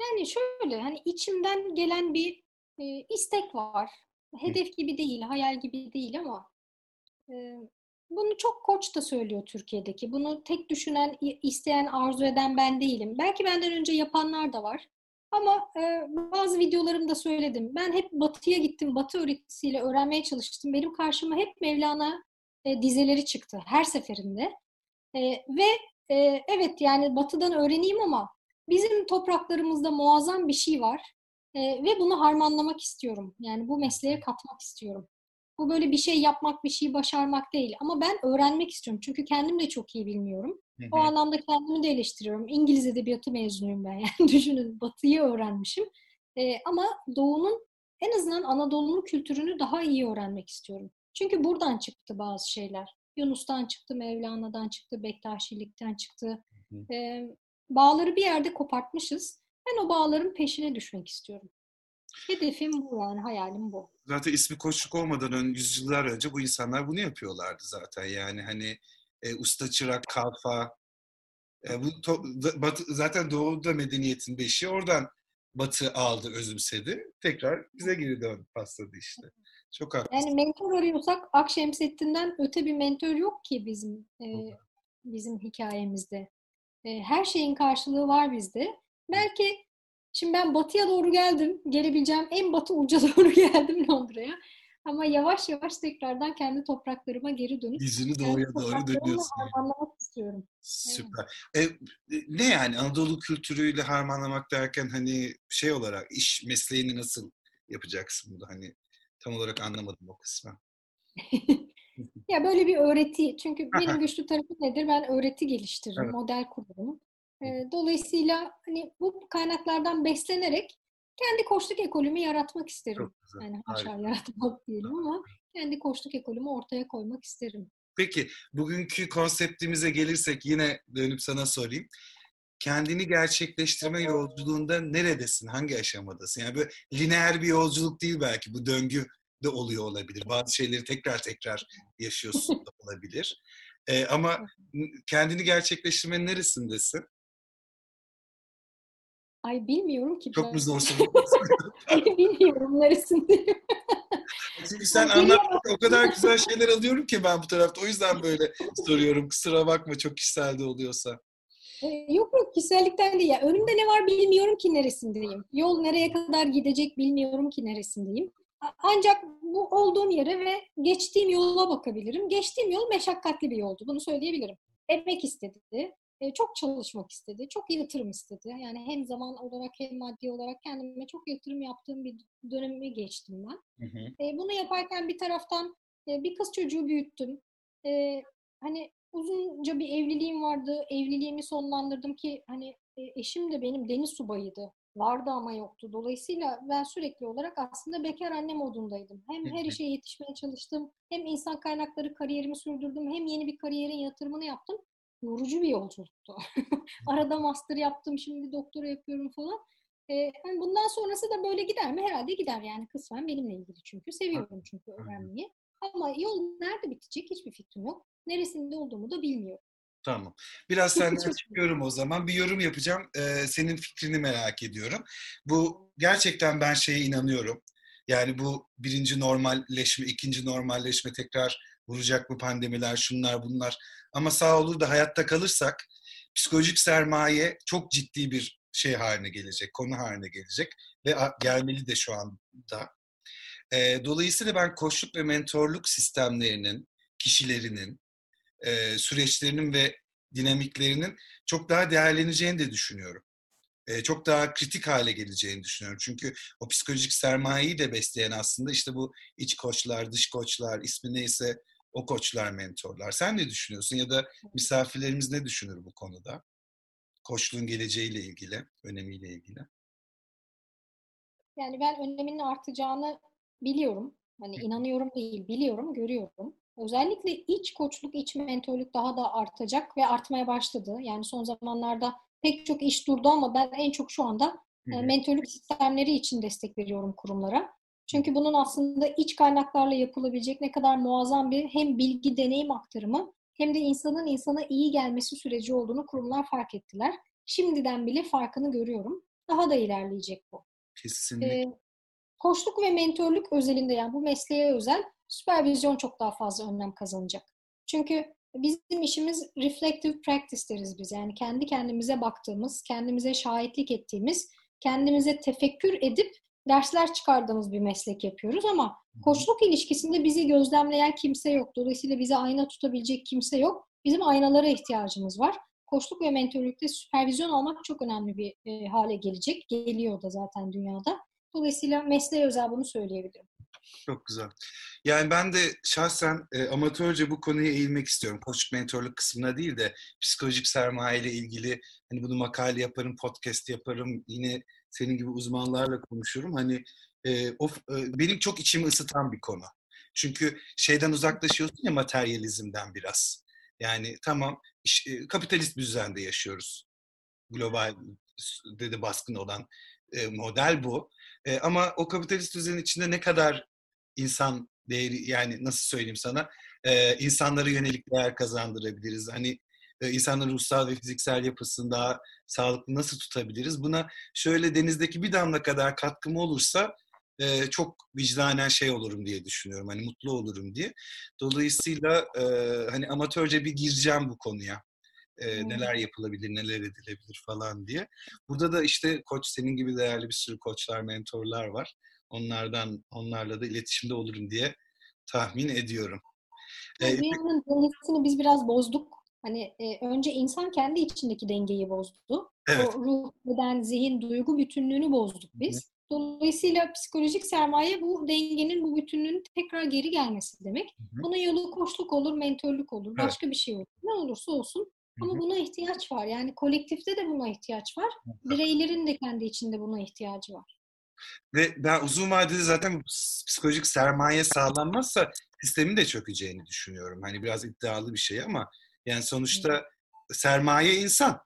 Yani şöyle hani içimden gelen bir e, istek var. Hedef gibi değil, hayal gibi değil ama e, bunu çok koç da söylüyor Türkiye'deki. Bunu tek düşünen, isteyen, arzu eden ben değilim. Belki benden önce yapanlar da var. Ama e, bazı videolarımda söyledim. Ben hep batıya gittim. Batı öğretisiyle öğrenmeye çalıştım. Benim karşıma hep Mevlana e, dizeleri çıktı her seferinde. E, ve e, evet yani batıdan öğreneyim ama bizim topraklarımızda muazzam bir şey var. E, ve bunu harmanlamak istiyorum. Yani bu mesleğe katmak istiyorum. Bu böyle bir şey yapmak, bir şey başarmak değil. Ama ben öğrenmek istiyorum. Çünkü kendim de çok iyi bilmiyorum. Hı hı. O anlamda kendimi de eleştiriyorum. İngiliz edebiyatı mezunuyum ben. Yani düşünün Batı'yı öğrenmişim. Ee, ama Doğu'nun en azından Anadolu'nun kültürünü daha iyi öğrenmek istiyorum. Çünkü buradan çıktı bazı şeyler. Yunus'tan çıktı, Mevlana'dan çıktı, Bektaşilikten çıktı. Ee, bağları bir yerde kopartmışız. Ben o bağların peşine düşmek istiyorum. Hedefim bu yani, hayalim bu. Zaten ismi koçluk olmadan ön yüzyıllar önce bu insanlar bunu yapıyorlardı zaten. Yani hani e, usta çırak kalfa e, bu to, batı, zaten doğuda medeniyetin beşi oradan batı aldı, özümsedi. Tekrar bize geri dön pasladı işte. Çok haklısın. Yani mentor arıyorsak Akşemseddin'den öte bir mentor yok ki bizim e, bizim hikayemizde. E, her şeyin karşılığı var bizde. Belki Şimdi ben batıya doğru geldim. Gelebileceğim en batı uca doğru geldim Londra'ya. Ama yavaş yavaş tekrardan kendi topraklarıma geri dönüp yüzünü doğuya doğru dönüyorsun. Harmanlamak istiyorum. Süper. Evet. E, ne yani Anadolu kültürüyle harmanlamak derken hani şey olarak iş mesleğini nasıl yapacaksın burada hani tam olarak anlamadım o kısmı. ya böyle bir öğreti çünkü benim güçlü tarafım nedir? Ben öğreti geliştiririm, evet. model Dolayısıyla hani bu kaynaklardan beslenerek kendi koçluk ekolümü yaratmak isterim. Yani aşağı yaratmak diyelim ama kendi koçluk ekolümü ortaya koymak isterim. Peki bugünkü konseptimize gelirsek yine dönüp sana sorayım. kendini gerçekleştirme yolculuğunda neredesin? Hangi aşamadasın? Yani böyle lineer bir yolculuk değil belki. Bu döngü de oluyor olabilir. Bazı şeyleri tekrar tekrar yaşıyorsun da olabilir. Ee, ama kendini gerçekleştirmenin neresindesin? Ay bilmiyorum ki. Çok mu zor bilmiyorum neresindeyim. Çünkü sen anlattın o kadar güzel şeyler alıyorum ki ben bu tarafta. O yüzden böyle soruyorum. Kusura bakma çok kişiselde oluyorsa. Yok yok kişisellikten değil. Yani önümde ne var bilmiyorum ki neresindeyim. Yol nereye kadar gidecek bilmiyorum ki neresindeyim. Ancak bu olduğum yere ve geçtiğim yola bakabilirim. Geçtiğim yol meşakkatli bir yoldu. Bunu söyleyebilirim. Emek istedi. Çok çalışmak istedi. Çok yatırım istedi. Yani hem zaman olarak hem maddi olarak kendime çok yatırım yaptığım bir dönemi geçtim ben. Hı hı. Bunu yaparken bir taraftan bir kız çocuğu büyüttüm. Hani uzunca bir evliliğim vardı. Evliliğimi sonlandırdım ki hani eşim de benim deniz subayıydı. Vardı ama yoktu. Dolayısıyla ben sürekli olarak aslında bekar anne modundaydım. Hem her işe yetişmeye çalıştım, hem insan kaynakları kariyerimi sürdürdüm, hem yeni bir kariyerin yatırımını yaptım. Yorucu bir yolculuktu. Arada master yaptım, şimdi doktora yapıyorum falan. Ee, bundan sonrası da böyle gider mi? Herhalde gider yani kısmen benimle ilgili çünkü. Seviyorum çünkü öğrenmeyi. Ama yol nerede bitecek hiçbir fikrim yok. Neresinde olduğumu da bilmiyorum. Tamam. Biraz senden çıkıyorum o zaman. Bir yorum yapacağım. Ee, senin fikrini merak ediyorum. Bu gerçekten ben şeye inanıyorum. Yani bu birinci normalleşme, ikinci normalleşme tekrar vuracak mı pandemiler, şunlar bunlar. Ama sağ olur da hayatta kalırsak psikolojik sermaye çok ciddi bir şey haline gelecek, konu haline gelecek ve gelmeli de şu anda. E, dolayısıyla ben koçluk ve mentorluk sistemlerinin, kişilerinin, e, süreçlerinin ve dinamiklerinin çok daha değerleneceğini de düşünüyorum. E, çok daha kritik hale geleceğini düşünüyorum. Çünkü o psikolojik sermayeyi de besleyen aslında işte bu iç koçlar, dış koçlar, ismi neyse o koçlar, mentorlar. Sen ne düşünüyorsun ya da misafirlerimiz ne düşünür bu konuda? Koçluğun geleceğiyle ilgili, önemiyle ilgili. Yani ben öneminin artacağını biliyorum. Hani inanıyorum değil, biliyorum, görüyorum. Özellikle iç koçluk, iç mentorluk daha da artacak ve artmaya başladı. Yani son zamanlarda pek çok iş durdu ama ben en çok şu anda hı mentorluk sistemleri için destek veriyorum kurumlara. Çünkü bunun aslında iç kaynaklarla yapılabilecek ne kadar muazzam bir hem bilgi deneyim aktarımı hem de insanın insana iyi gelmesi süreci olduğunu kurumlar fark ettiler. Şimdiden bile farkını görüyorum. Daha da ilerleyecek bu. Kesinlikle. Ee, koçluk ve mentorluk özelinde yani bu mesleğe özel süpervizyon çok daha fazla önem kazanacak. Çünkü bizim işimiz reflective practice deriz biz. Yani kendi kendimize baktığımız, kendimize şahitlik ettiğimiz, kendimize tefekkür edip dersler çıkardığımız bir meslek yapıyoruz ama koçluk ilişkisinde bizi gözlemleyen kimse yok. Dolayısıyla bize ayna tutabilecek kimse yok. Bizim aynalara ihtiyacımız var. Koçluk ve mentörlükte süpervizyon almak çok önemli bir e, hale gelecek. Geliyor da zaten dünyada. Dolayısıyla mesleğe özel bunu söyleyebilirim. Çok güzel. Yani ben de şahsen e, amatörce bu konuya eğilmek istiyorum. Koçluk mentorluk kısmına değil de psikolojik sermaye ile ilgili hani bunu makale yaparım, podcast yaparım. Yine senin gibi uzmanlarla konuşurum. Hani e, o e, benim çok içimi ısıtan bir konu. Çünkü şeyden uzaklaşıyorsun ya materyalizmden biraz. Yani tamam iş, e, kapitalist bir düzende yaşıyoruz. Global de baskın olan e, model bu. E, ama o kapitalist düzenin içinde ne kadar insan değeri yani nasıl söyleyeyim sana e, insanlara yönelik değer kazandırabiliriz. Hani e, insanların ruhsal ve fiziksel yapısını daha sağlıklı nasıl tutabiliriz? Buna şöyle denizdeki bir damla kadar katkım olursa e, çok vicdanen şey olurum diye düşünüyorum. Hani mutlu olurum diye. Dolayısıyla e, hani amatörce bir gireceğim bu konuya. E, neler yapılabilir, neler edilebilir falan diye. Burada da işte koç senin gibi değerli bir sürü koçlar, mentorlar var. Onlardan onlarla da iletişimde olurum diye tahmin ediyorum. Dünyanın dengesini biz biraz bozduk. Hani e, önce insan kendi içindeki dengeyi bozdu. Evet. O ruh, beden, zihin, duygu bütünlüğünü bozduk biz. Hı. Dolayısıyla psikolojik sermaye bu dengenin, bu bütünlüğün tekrar geri gelmesi demek. Hı Bunun yolu koçluk olur, mentörlük olur, evet. başka bir şey olur. Ne olursa olsun. Ama buna ihtiyaç var. Yani kolektifte de buna ihtiyaç var. Bireylerin de kendi içinde buna ihtiyacı var. Ve ben uzun vadede zaten psikolojik sermaye sağlanmazsa sistemin de çökeceğini düşünüyorum. Hani biraz iddialı bir şey ama yani sonuçta sermaye insan.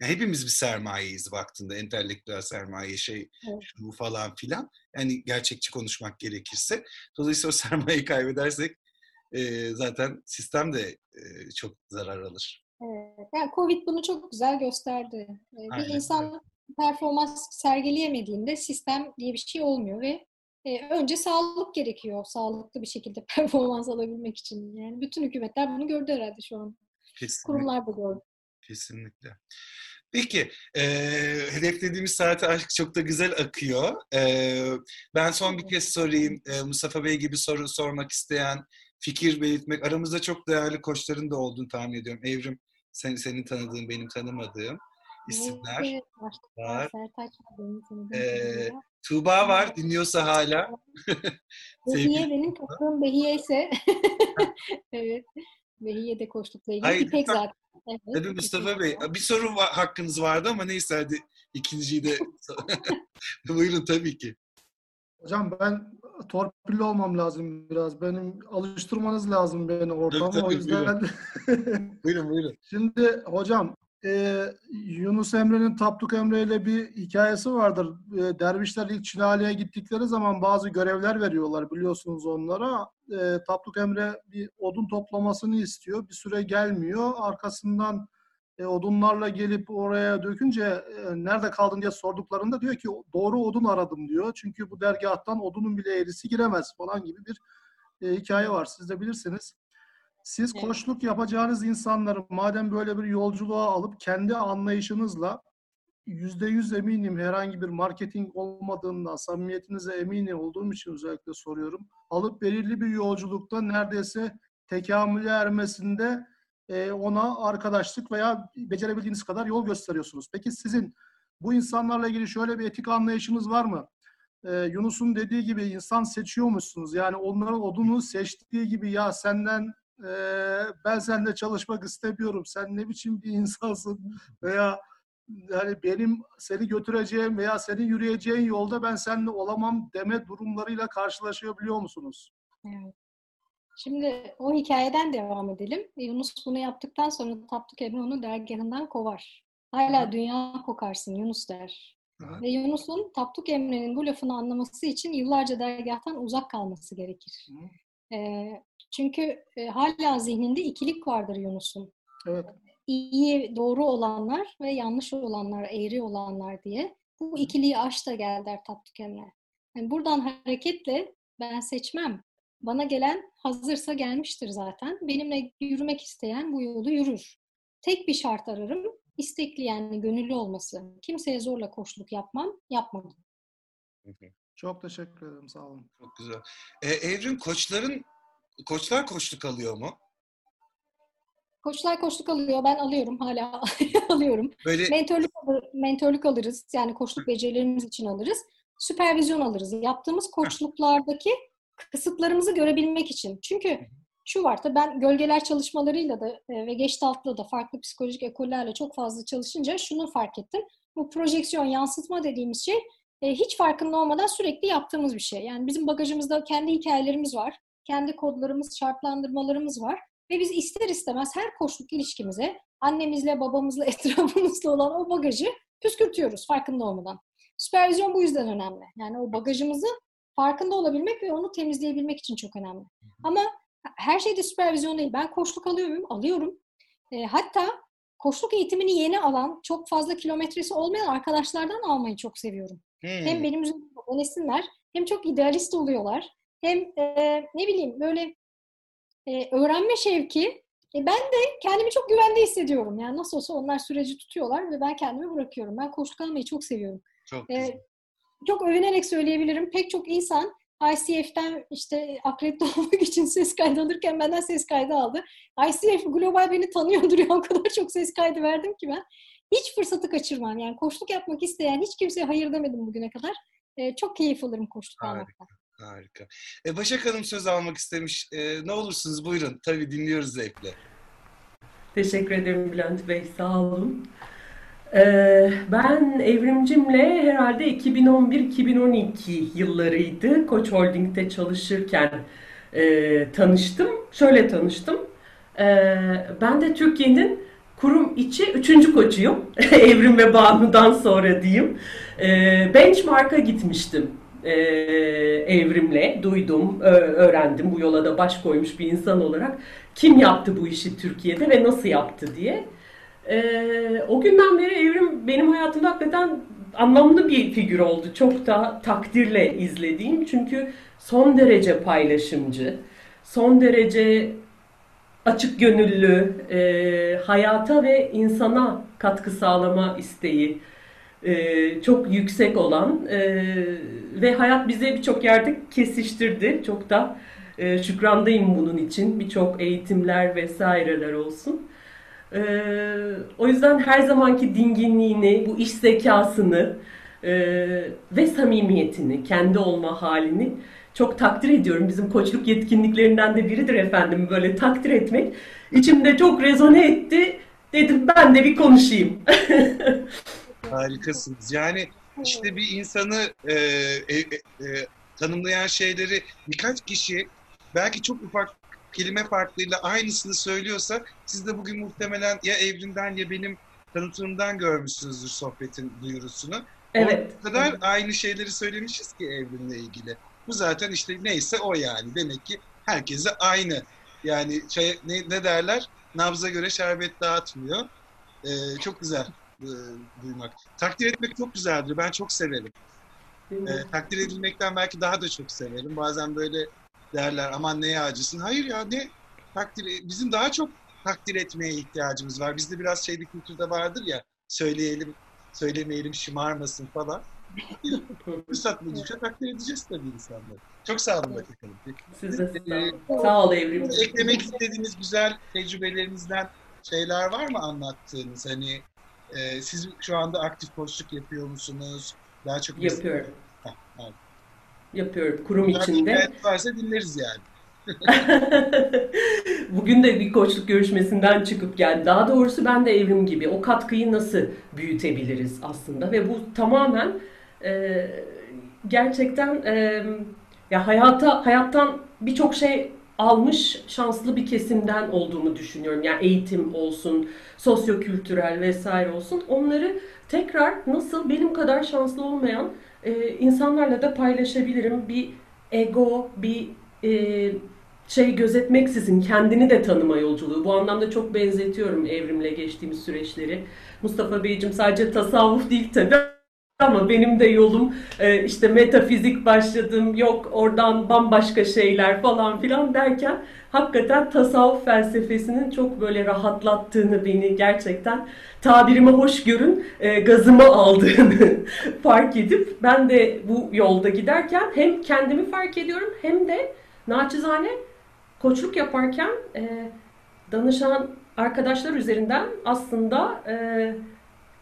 Yani hepimiz bir sermayeyiz baktığında entelektüel sermaye şey evet. şu falan filan. Yani gerçekçi konuşmak gerekirse. Dolayısıyla o sermayeyi kaybedersek e, zaten sistem de e, çok zarar alır. Evet. Yani Covid bunu çok güzel gösterdi. Bir insan performans sergileyemediğinde sistem diye bir şey olmuyor ve e, önce sağlık gerekiyor. Sağlıklı bir şekilde performans alabilmek için. Yani bütün hükümetler bunu gördü herhalde şu an. Kesinlikle. Kurumlar gördü. Kesinlikle. Peki, e, hedeflediğimiz saate aşk çok da güzel akıyor. E, ben son bir kez sorayım. E, Mustafa Bey gibi soru sormak isteyen, fikir belirtmek, aramızda çok değerli koçların da olduğunu tahmin ediyorum. Evrim, sen, senin tanıdığın, benim tanımadığım isimler evet, var. Sertaç ee, Tuğba var, dinliyorsa hala. Behiye benim takım Behiye ise evet. Behiye de koştukla ilgili. Hayır, İpek zaten. Evet, Tabii Mustafa Bey. Bir sorun var, hakkınız vardı ama neyse hadi ikinciyi de buyurun tabii ki. Hocam ben torpilli olmam lazım biraz. Benim alıştırmanız lazım beni ortama. Tabii, tabii, o yüzden buyurun. buyurun buyurun. Şimdi hocam e, Yunus Emre'nin Tapduk Emre ile bir hikayesi vardır. E, dervişler ilk Çinali'ye gittikleri zaman bazı görevler veriyorlar biliyorsunuz onlara. E, Tapduk Emre bir odun toplamasını istiyor. Bir süre gelmiyor. Arkasından e, odunlarla gelip oraya dökünce e, nerede kaldın diye sorduklarında diyor ki doğru odun aradım diyor. Çünkü bu dergahtan odunun bile erisi giremez falan gibi bir e, hikaye var. Siz de bilirsiniz. Siz evet. koçluk yapacağınız insanları madem böyle bir yolculuğa alıp kendi anlayışınızla yüzde yüz eminim herhangi bir marketing olmadığından samimiyetinize eminim olduğum için özellikle soruyorum. Alıp belirli bir yolculukta neredeyse tekamüle ermesinde e, ona arkadaşlık veya becerebildiğiniz kadar yol gösteriyorsunuz. Peki sizin bu insanlarla ilgili şöyle bir etik anlayışınız var mı? Ee, Yunus'un dediği gibi insan seçiyormuşsunuz. Yani onların odunu seçtiği gibi ya senden e, ben seninle çalışmak istemiyorum. Sen ne biçim bir insansın veya yani benim seni götüreceğim veya senin yürüyeceğin yolda ben seninle olamam deme durumlarıyla karşılaşabiliyor musunuz? Evet. Şimdi o hikayeden devam edelim. Yunus bunu yaptıktan sonra Tapduk Emre onu dergahından kovar. Hala Hı. dünya kokarsın Yunus der. Hı. Ve Yunus'un Tapduk Emre'nin bu lafını anlaması için yıllarca dergahtan uzak kalması gerekir. E, çünkü e, hala zihninde ikilik vardır Yunus'un. Evet. İyi, doğru olanlar ve yanlış olanlar, eğri olanlar diye. Bu ikiliği aş da gel der Tapduk Emre. Yani buradan hareketle ben seçmem. Bana gelen hazırsa gelmiştir zaten. Benimle yürümek isteyen bu yolu yürür. Tek bir şart ararım. istekli yani gönüllü olması. Kimseye zorla koşluk yapmam, yapmadım. Çok teşekkür ederim, sağ olun. Çok güzel. Ee, Evrim, koçların, koçlar koçluk alıyor mu? Koçlar koçluk alıyor, ben alıyorum, hala alıyorum. Böyle... Mentörlük, mentörlük alırız, yani koçluk becerilerimiz için alırız. Süpervizyon alırız. Yaptığımız koçluklardaki kısıtlarımızı görebilmek için. Çünkü şu var da ben gölgeler çalışmalarıyla da e, ve Geçtalt'la da farklı psikolojik ekollerle çok fazla çalışınca şunu fark ettim. Bu projeksiyon, yansıtma dediğimiz şey e, hiç farkında olmadan sürekli yaptığımız bir şey. Yani bizim bagajımızda kendi hikayelerimiz var, kendi kodlarımız, şartlandırmalarımız var ve biz ister istemez her koşluk ilişkimize annemizle, babamızla, etrafımızla olan o bagajı püskürtüyoruz farkında olmadan. Süpervizyon bu yüzden önemli. Yani o bagajımızı farkında olabilmek ve onu temizleyebilmek için çok önemli. Ama her şeyde süpervizyon değil. Ben koçluk alıyor muyum? Alıyorum. E, hatta koçluk eğitimini yeni alan, çok fazla kilometresi olmayan arkadaşlardan almayı çok seviyorum. Hmm. Hem benim üzerinde denesinler, hem çok idealist oluyorlar. Hem e, ne bileyim böyle e, öğrenme şevki. E, ben de kendimi çok güvende hissediyorum. Yani nasıl olsa onlar süreci tutuyorlar ve ben kendimi bırakıyorum. Ben koçluk almayı çok seviyorum. Çok e, çok övünerek söyleyebilirim. Pek çok insan ICF'den işte akredite olmak için ses kaydı alırken benden ses kaydı aldı. ICF global beni tanıyordur ya o kadar çok ses kaydı verdim ki ben. Hiç fırsatı kaçırmam. Yani koçluk yapmak isteyen hiç kimseye hayır demedim bugüne kadar. Ee, çok keyif alırım koçluk almaktan. Harika. E, Başak Hanım söz almak istemiş. E, ne olursunuz buyurun. Tabii dinliyoruz zevkle. Teşekkür ederim Bülent Bey. Sağ olun. Ee, ben Evrimcim'le herhalde 2011-2012 yıllarıydı. Koç Holding'de çalışırken e, tanıştım. Şöyle tanıştım. E, ben de Türkiye'nin kurum içi üçüncü koçuyum. Evrim ve Banu'dan sonra diyeyim. E, benchmark'a gitmiştim e, evrimle. Duydum, öğrendim. Bu yola da baş koymuş bir insan olarak. Kim yaptı bu işi Türkiye'de ve nasıl yaptı diye. E, o günden beri evrim benim hayatımda hakikaten anlamlı bir figür oldu. Çok da takdirle izlediğim. Çünkü son derece paylaşımcı, son derece açık gönüllü, e, hayata ve insana katkı sağlama isteği e, çok yüksek olan e, ve hayat bize birçok yerde kesiştirdi. Çok da e, şükrandayım bunun için. Birçok eğitimler vesaireler olsun. O yüzden her zamanki dinginliğini, bu iş zekasını ve samimiyetini, kendi olma halini çok takdir ediyorum. Bizim koçluk yetkinliklerinden de biridir efendim böyle takdir etmek. İçimde çok rezone etti. Dedim ben de bir konuşayım. Harikasınız. Yani işte bir insanı e, e, e, tanımlayan şeyleri birkaç kişi belki çok ufak kelime farklıyla aynısını söylüyorsa siz de bugün muhtemelen ya Evrim'den ya benim tanıtımımdan görmüşsünüzdür sohbetin duyurusunu. Evet. O kadar aynı şeyleri söylemişiz ki Evrim'le ilgili. Bu zaten işte neyse o yani. Demek ki herkese aynı. Yani şey, ne, ne derler? Nabza göre şerbet dağıtmıyor. Ee, çok güzel e, duymak. Takdir etmek çok güzeldir. Ben çok severim. E, takdir edilmekten belki daha da çok severim. Bazen böyle derler aman neye acısın. Hayır ya ne takdir bizim daha çok takdir etmeye ihtiyacımız var. Bizde biraz şey bir kültürde vardır ya söyleyelim söylemeyelim şımarmasın falan. Fırsat buldukça takdir edeceğiz tabii insanları. Çok sağ olun Bakı Hanım. Siz de sağ olun. Sağ ol Evrim. Eklemek istediğiniz güzel tecrübelerinizden şeyler var mı anlattığınız? Hani e, siz şu anda aktif koçluk yapıyor musunuz? Daha çok yapıyorum. Yapıyorum. Kurum Bunlar içinde. varsa dinleriz yani. Bugün de bir koçluk görüşmesinden çıkıp geldi. Daha doğrusu ben de evrim gibi o katkıyı nasıl büyütebiliriz aslında ve bu tamamen e, gerçekten e, ya hayata hayattan birçok şey almış şanslı bir kesimden olduğunu düşünüyorum. Yani eğitim olsun, sosyokültürel vesaire olsun. Onları tekrar nasıl benim kadar şanslı olmayan e, insanlarla da paylaşabilirim. Bir ego, bir e, şey gözetmeksizin kendini de tanıma yolculuğu. Bu anlamda çok benzetiyorum evrimle geçtiğimiz süreçleri. Mustafa Beyciğim sadece tasavvuf değil tabii ama benim de yolum e, işte metafizik başladım yok oradan bambaşka şeyler falan filan derken hakikaten tasavvuf felsefesinin çok böyle rahatlattığını beni gerçekten tabirime hoş görün e, gazıma aldığını fark edip ben de bu yolda giderken hem kendimi fark ediyorum hem de naçizane koçluk yaparken e, danışan arkadaşlar üzerinden aslında e,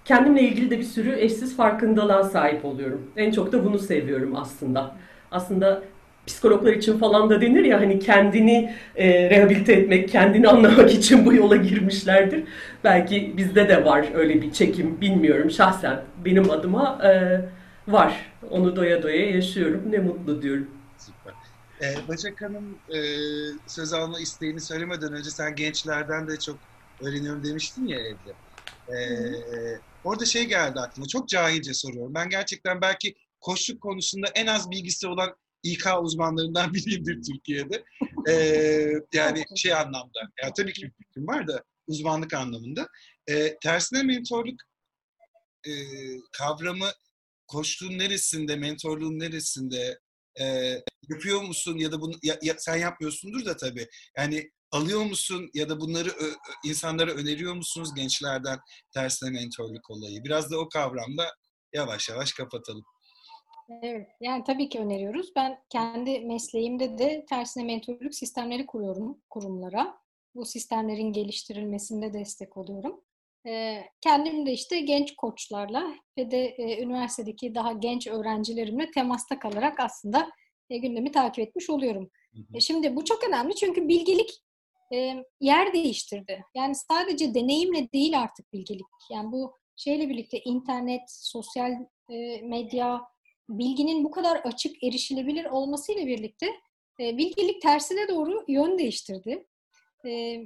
kendimle ilgili de bir sürü eşsiz farkındalığa sahip oluyorum. En çok da bunu seviyorum aslında. Aslında psikologlar için falan da denir ya hani kendini e, rehabilite etmek, kendini anlamak için bu yola girmişlerdir. Belki bizde de var öyle bir çekim bilmiyorum şahsen. Benim adıma e, var. Onu doya doya yaşıyorum. Ne mutlu diyorum. Süper. Ee, Başak Hanım e, söz alma isteğini söylemeden önce sen gençlerden de çok öğreniyorum demiştin ya evde. Ee, orada şey geldi aklıma. Çok cahilce soruyorum. Ben gerçekten belki koşuk konusunda en az bilgisi olan İK uzmanlarından biriyimdir Türkiye'de. Ee, yani şey anlamda. Ya tabii ki bir fikrim var da uzmanlık anlamında. Ee, tersine mentorluk e, kavramı koştuğun neresinde, mentorluğun neresinde e, yapıyor musun ya da bunu ya, ya, sen yapmıyorsundur da tabii. Yani alıyor musun ya da bunları insanlara öneriyor musunuz gençlerden tersine mentorluk olayı? Biraz da o kavramda yavaş yavaş kapatalım. Evet, yani tabii ki öneriyoruz. Ben kendi mesleğimde de tersine mentorluk sistemleri kuruyorum kurumlara. Bu sistemlerin geliştirilmesinde destek oluyorum. Ee, kendim de işte genç koçlarla ve de e, üniversitedeki daha genç öğrencilerimle temasta kalarak aslında e, gündemi takip etmiş oluyorum. Hı hı. E, şimdi bu çok önemli çünkü bilgelik e, yer değiştirdi. Yani sadece deneyimle değil artık bilgelik. Yani bu şeyle birlikte internet, sosyal e, medya, bilginin bu kadar açık, erişilebilir olmasıyla birlikte e, bilgelik tersine doğru yön değiştirdi. E,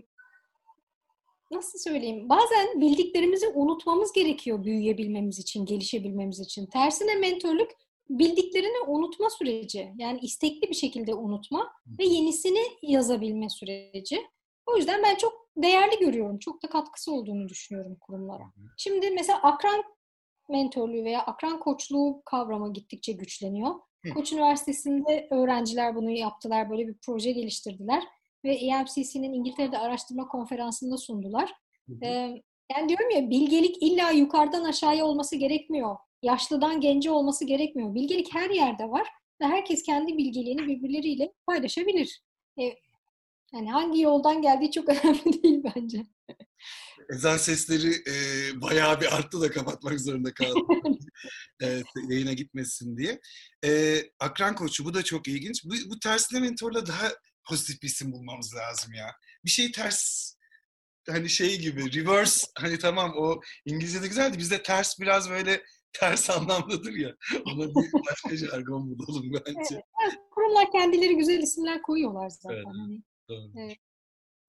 nasıl söyleyeyim? Bazen bildiklerimizi unutmamız gerekiyor büyüyebilmemiz için, gelişebilmemiz için. Tersine mentörlük bildiklerini unutma süreci. Yani istekli bir şekilde unutma ve yenisini yazabilme süreci. O yüzden ben çok değerli görüyorum. Çok da katkısı olduğunu düşünüyorum kurumlara. Şimdi mesela akran mentörlüğü veya akran koçluğu kavramı gittikçe güçleniyor. Koç Üniversitesi'nde öğrenciler bunu yaptılar. Böyle bir proje geliştirdiler. Ve EMCC'nin İngiltere'de araştırma konferansında sundular. Ee, yani diyorum ya bilgelik illa yukarıdan aşağıya olması gerekmiyor. Yaşlıdan gence olması gerekmiyor. Bilgelik her yerde var ve herkes kendi bilgeliğini birbirleriyle paylaşabilir. Ee, yani hangi yoldan geldiği çok önemli değil bence. Ezan sesleri e, bayağı bir arttı da kapatmak zorunda kaldım. e, yayına gitmesin diye. E, akran koçu bu da çok ilginç. Bu, bu tersine mentorla daha pozitif bir isim bulmamız lazım ya. Bir şey ters hani şey gibi reverse hani tamam o İngilizce'de güzeldi. Bizde ters biraz böyle ters anlamdadır ya. Ona bir başka jargon bulalım bence. Evet, kurumlar kendileri güzel isimler koyuyorlar zaten. Evet, Hani, doğru. evet.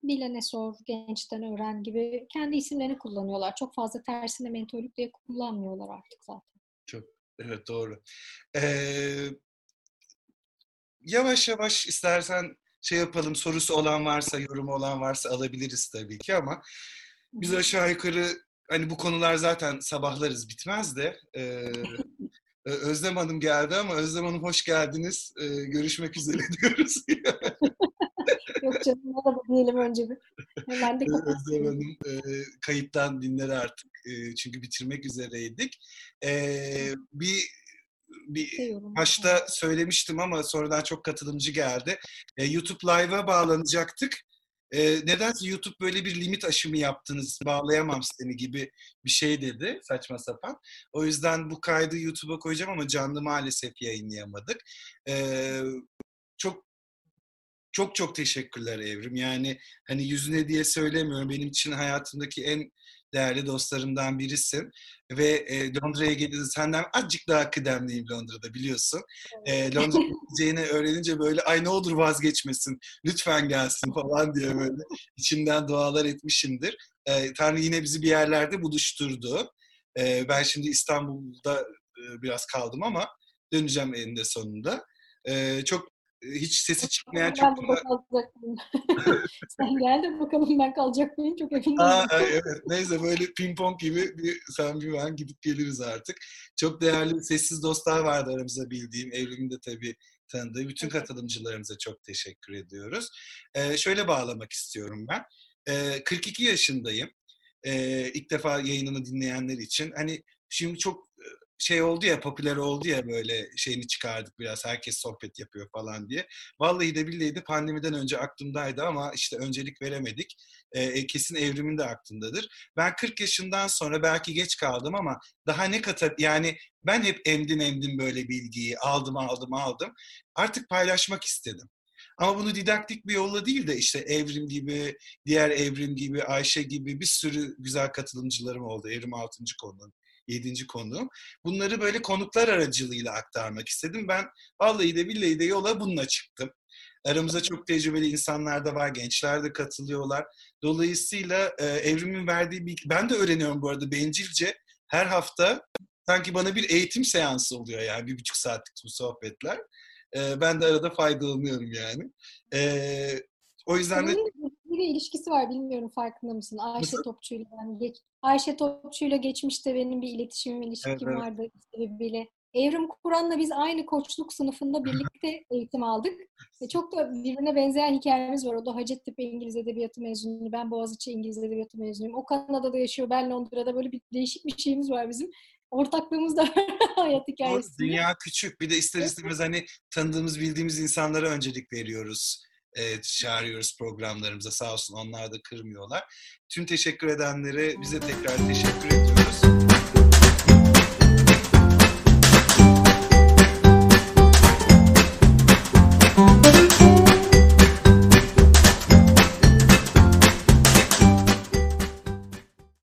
bilene sor, gençten öğren gibi kendi isimlerini kullanıyorlar. Çok fazla tersine mentorluk diye kullanmıyorlar artık zaten. Evet doğru. Ee, yavaş yavaş istersen şey yapalım sorusu olan varsa, yorumu olan varsa alabiliriz tabii ki ama biz aşağı yukarı hani bu konular zaten sabahlarız bitmez de e, Özlem Hanım geldi ama Özlem Hanım hoş geldiniz. E, görüşmek üzere diyoruz. Yok canım merhaba diyelim önce bir. Hemen de Özlem Hanım e, kayıttan dinler artık. E, çünkü bitirmek üzereydik. E, bir bir başta söylemiştim ama sonradan çok katılımcı geldi. E, YouTube Live'a bağlanacaktık. E, nedense YouTube böyle bir limit aşımı yaptınız, bağlayamam seni gibi bir şey dedi saçma sapan. O yüzden bu kaydı YouTube'a koyacağım ama canlı maalesef yayınlayamadık. E, çok çok çok teşekkürler Evrim. Yani hani yüzüne diye söylemiyorum. Benim için hayatımdaki en değerli dostlarımdan birisin. Ve e, Londra'ya geldiğinde senden azıcık daha kıdemliyim Londra'da biliyorsun. E, Londra'ya gideceğini öğrenince böyle ay ne olur vazgeçmesin, lütfen gelsin falan diye böyle içimden dualar etmişimdir. E, Tanrı yine bizi bir yerlerde buluşturdu. E, ben şimdi İstanbul'da e, biraz kaldım ama döneceğim eninde sonunda. E, çok hiç sesi çıkmayan ben çok burada kalacak mıyım? sen gel de bakalım ben kalacak mıyım çok emin değilim. Aa, evet neyse böyle ping pong gibi bir, sen bir ben gidip geliriz artık. Çok değerli sessiz dostlar vardı aramızda bildiğim. Evrim'in de tabii tanıdığı. Bütün katılımcılarımıza çok teşekkür ediyoruz. Ee, şöyle bağlamak istiyorum ben. Ee, 42 yaşındayım. Ee, ilk defa yayınını dinleyenler için. Hani şimdi çok şey oldu ya popüler oldu ya böyle şeyini çıkardık biraz herkes sohbet yapıyor falan diye. Vallahi de billahi de pandemiden önce aklımdaydı ama işte öncelik veremedik. E, kesin evrimin de aklındadır. Ben 40 yaşından sonra belki geç kaldım ama daha ne kadar yani ben hep emdim emdim böyle bilgiyi aldım aldım aldım. Artık paylaşmak istedim. Ama bunu didaktik bir yolla değil de işte Evrim gibi, diğer Evrim gibi, Ayşe gibi bir sürü güzel katılımcılarım oldu. Evrim 6. konunun yedinci konuğum. Bunları böyle konuklar aracılığıyla aktarmak istedim. Ben vallahi de billahi de yola bununla çıktım. Aramızda çok tecrübeli insanlar da var, gençler de katılıyorlar. Dolayısıyla e, evrimin verdiği bir... Ben de öğreniyorum bu arada bencilce. Her hafta sanki bana bir eğitim seansı oluyor yani bir buçuk saatlik bu sohbetler. E, ben de arada faydalanıyorum yani. E, o yüzden de... Bir ilişkisi var bilmiyorum farkında mısın? Ayşe Topçu'yla yani geç, Ayşe Topçu'yla geçmişte benim bir iletişimim, ilişkim evet, evet. vardı sebebiyle. Evrim Kur'an'la biz aynı koçluk sınıfında birlikte eğitim aldık. Ve çok da birbirine benzeyen hikayemiz var. O da Hacettepe İngiliz Edebiyatı mezunu, ben Boğaziçi İngiliz Edebiyatı mezunuyum. O Kanada'da yaşıyor, ben Londra'da. Böyle bir değişik bir şeyimiz var bizim. Ortaklığımız da var hayat hikayesi. Dünya küçük. Bir de ister istemez hani tanıdığımız, bildiğimiz insanlara öncelik veriyoruz e, çağırıyoruz programlarımıza sağ olsun onlar da kırmıyorlar. Tüm teşekkür edenlere bize tekrar teşekkür ediyoruz.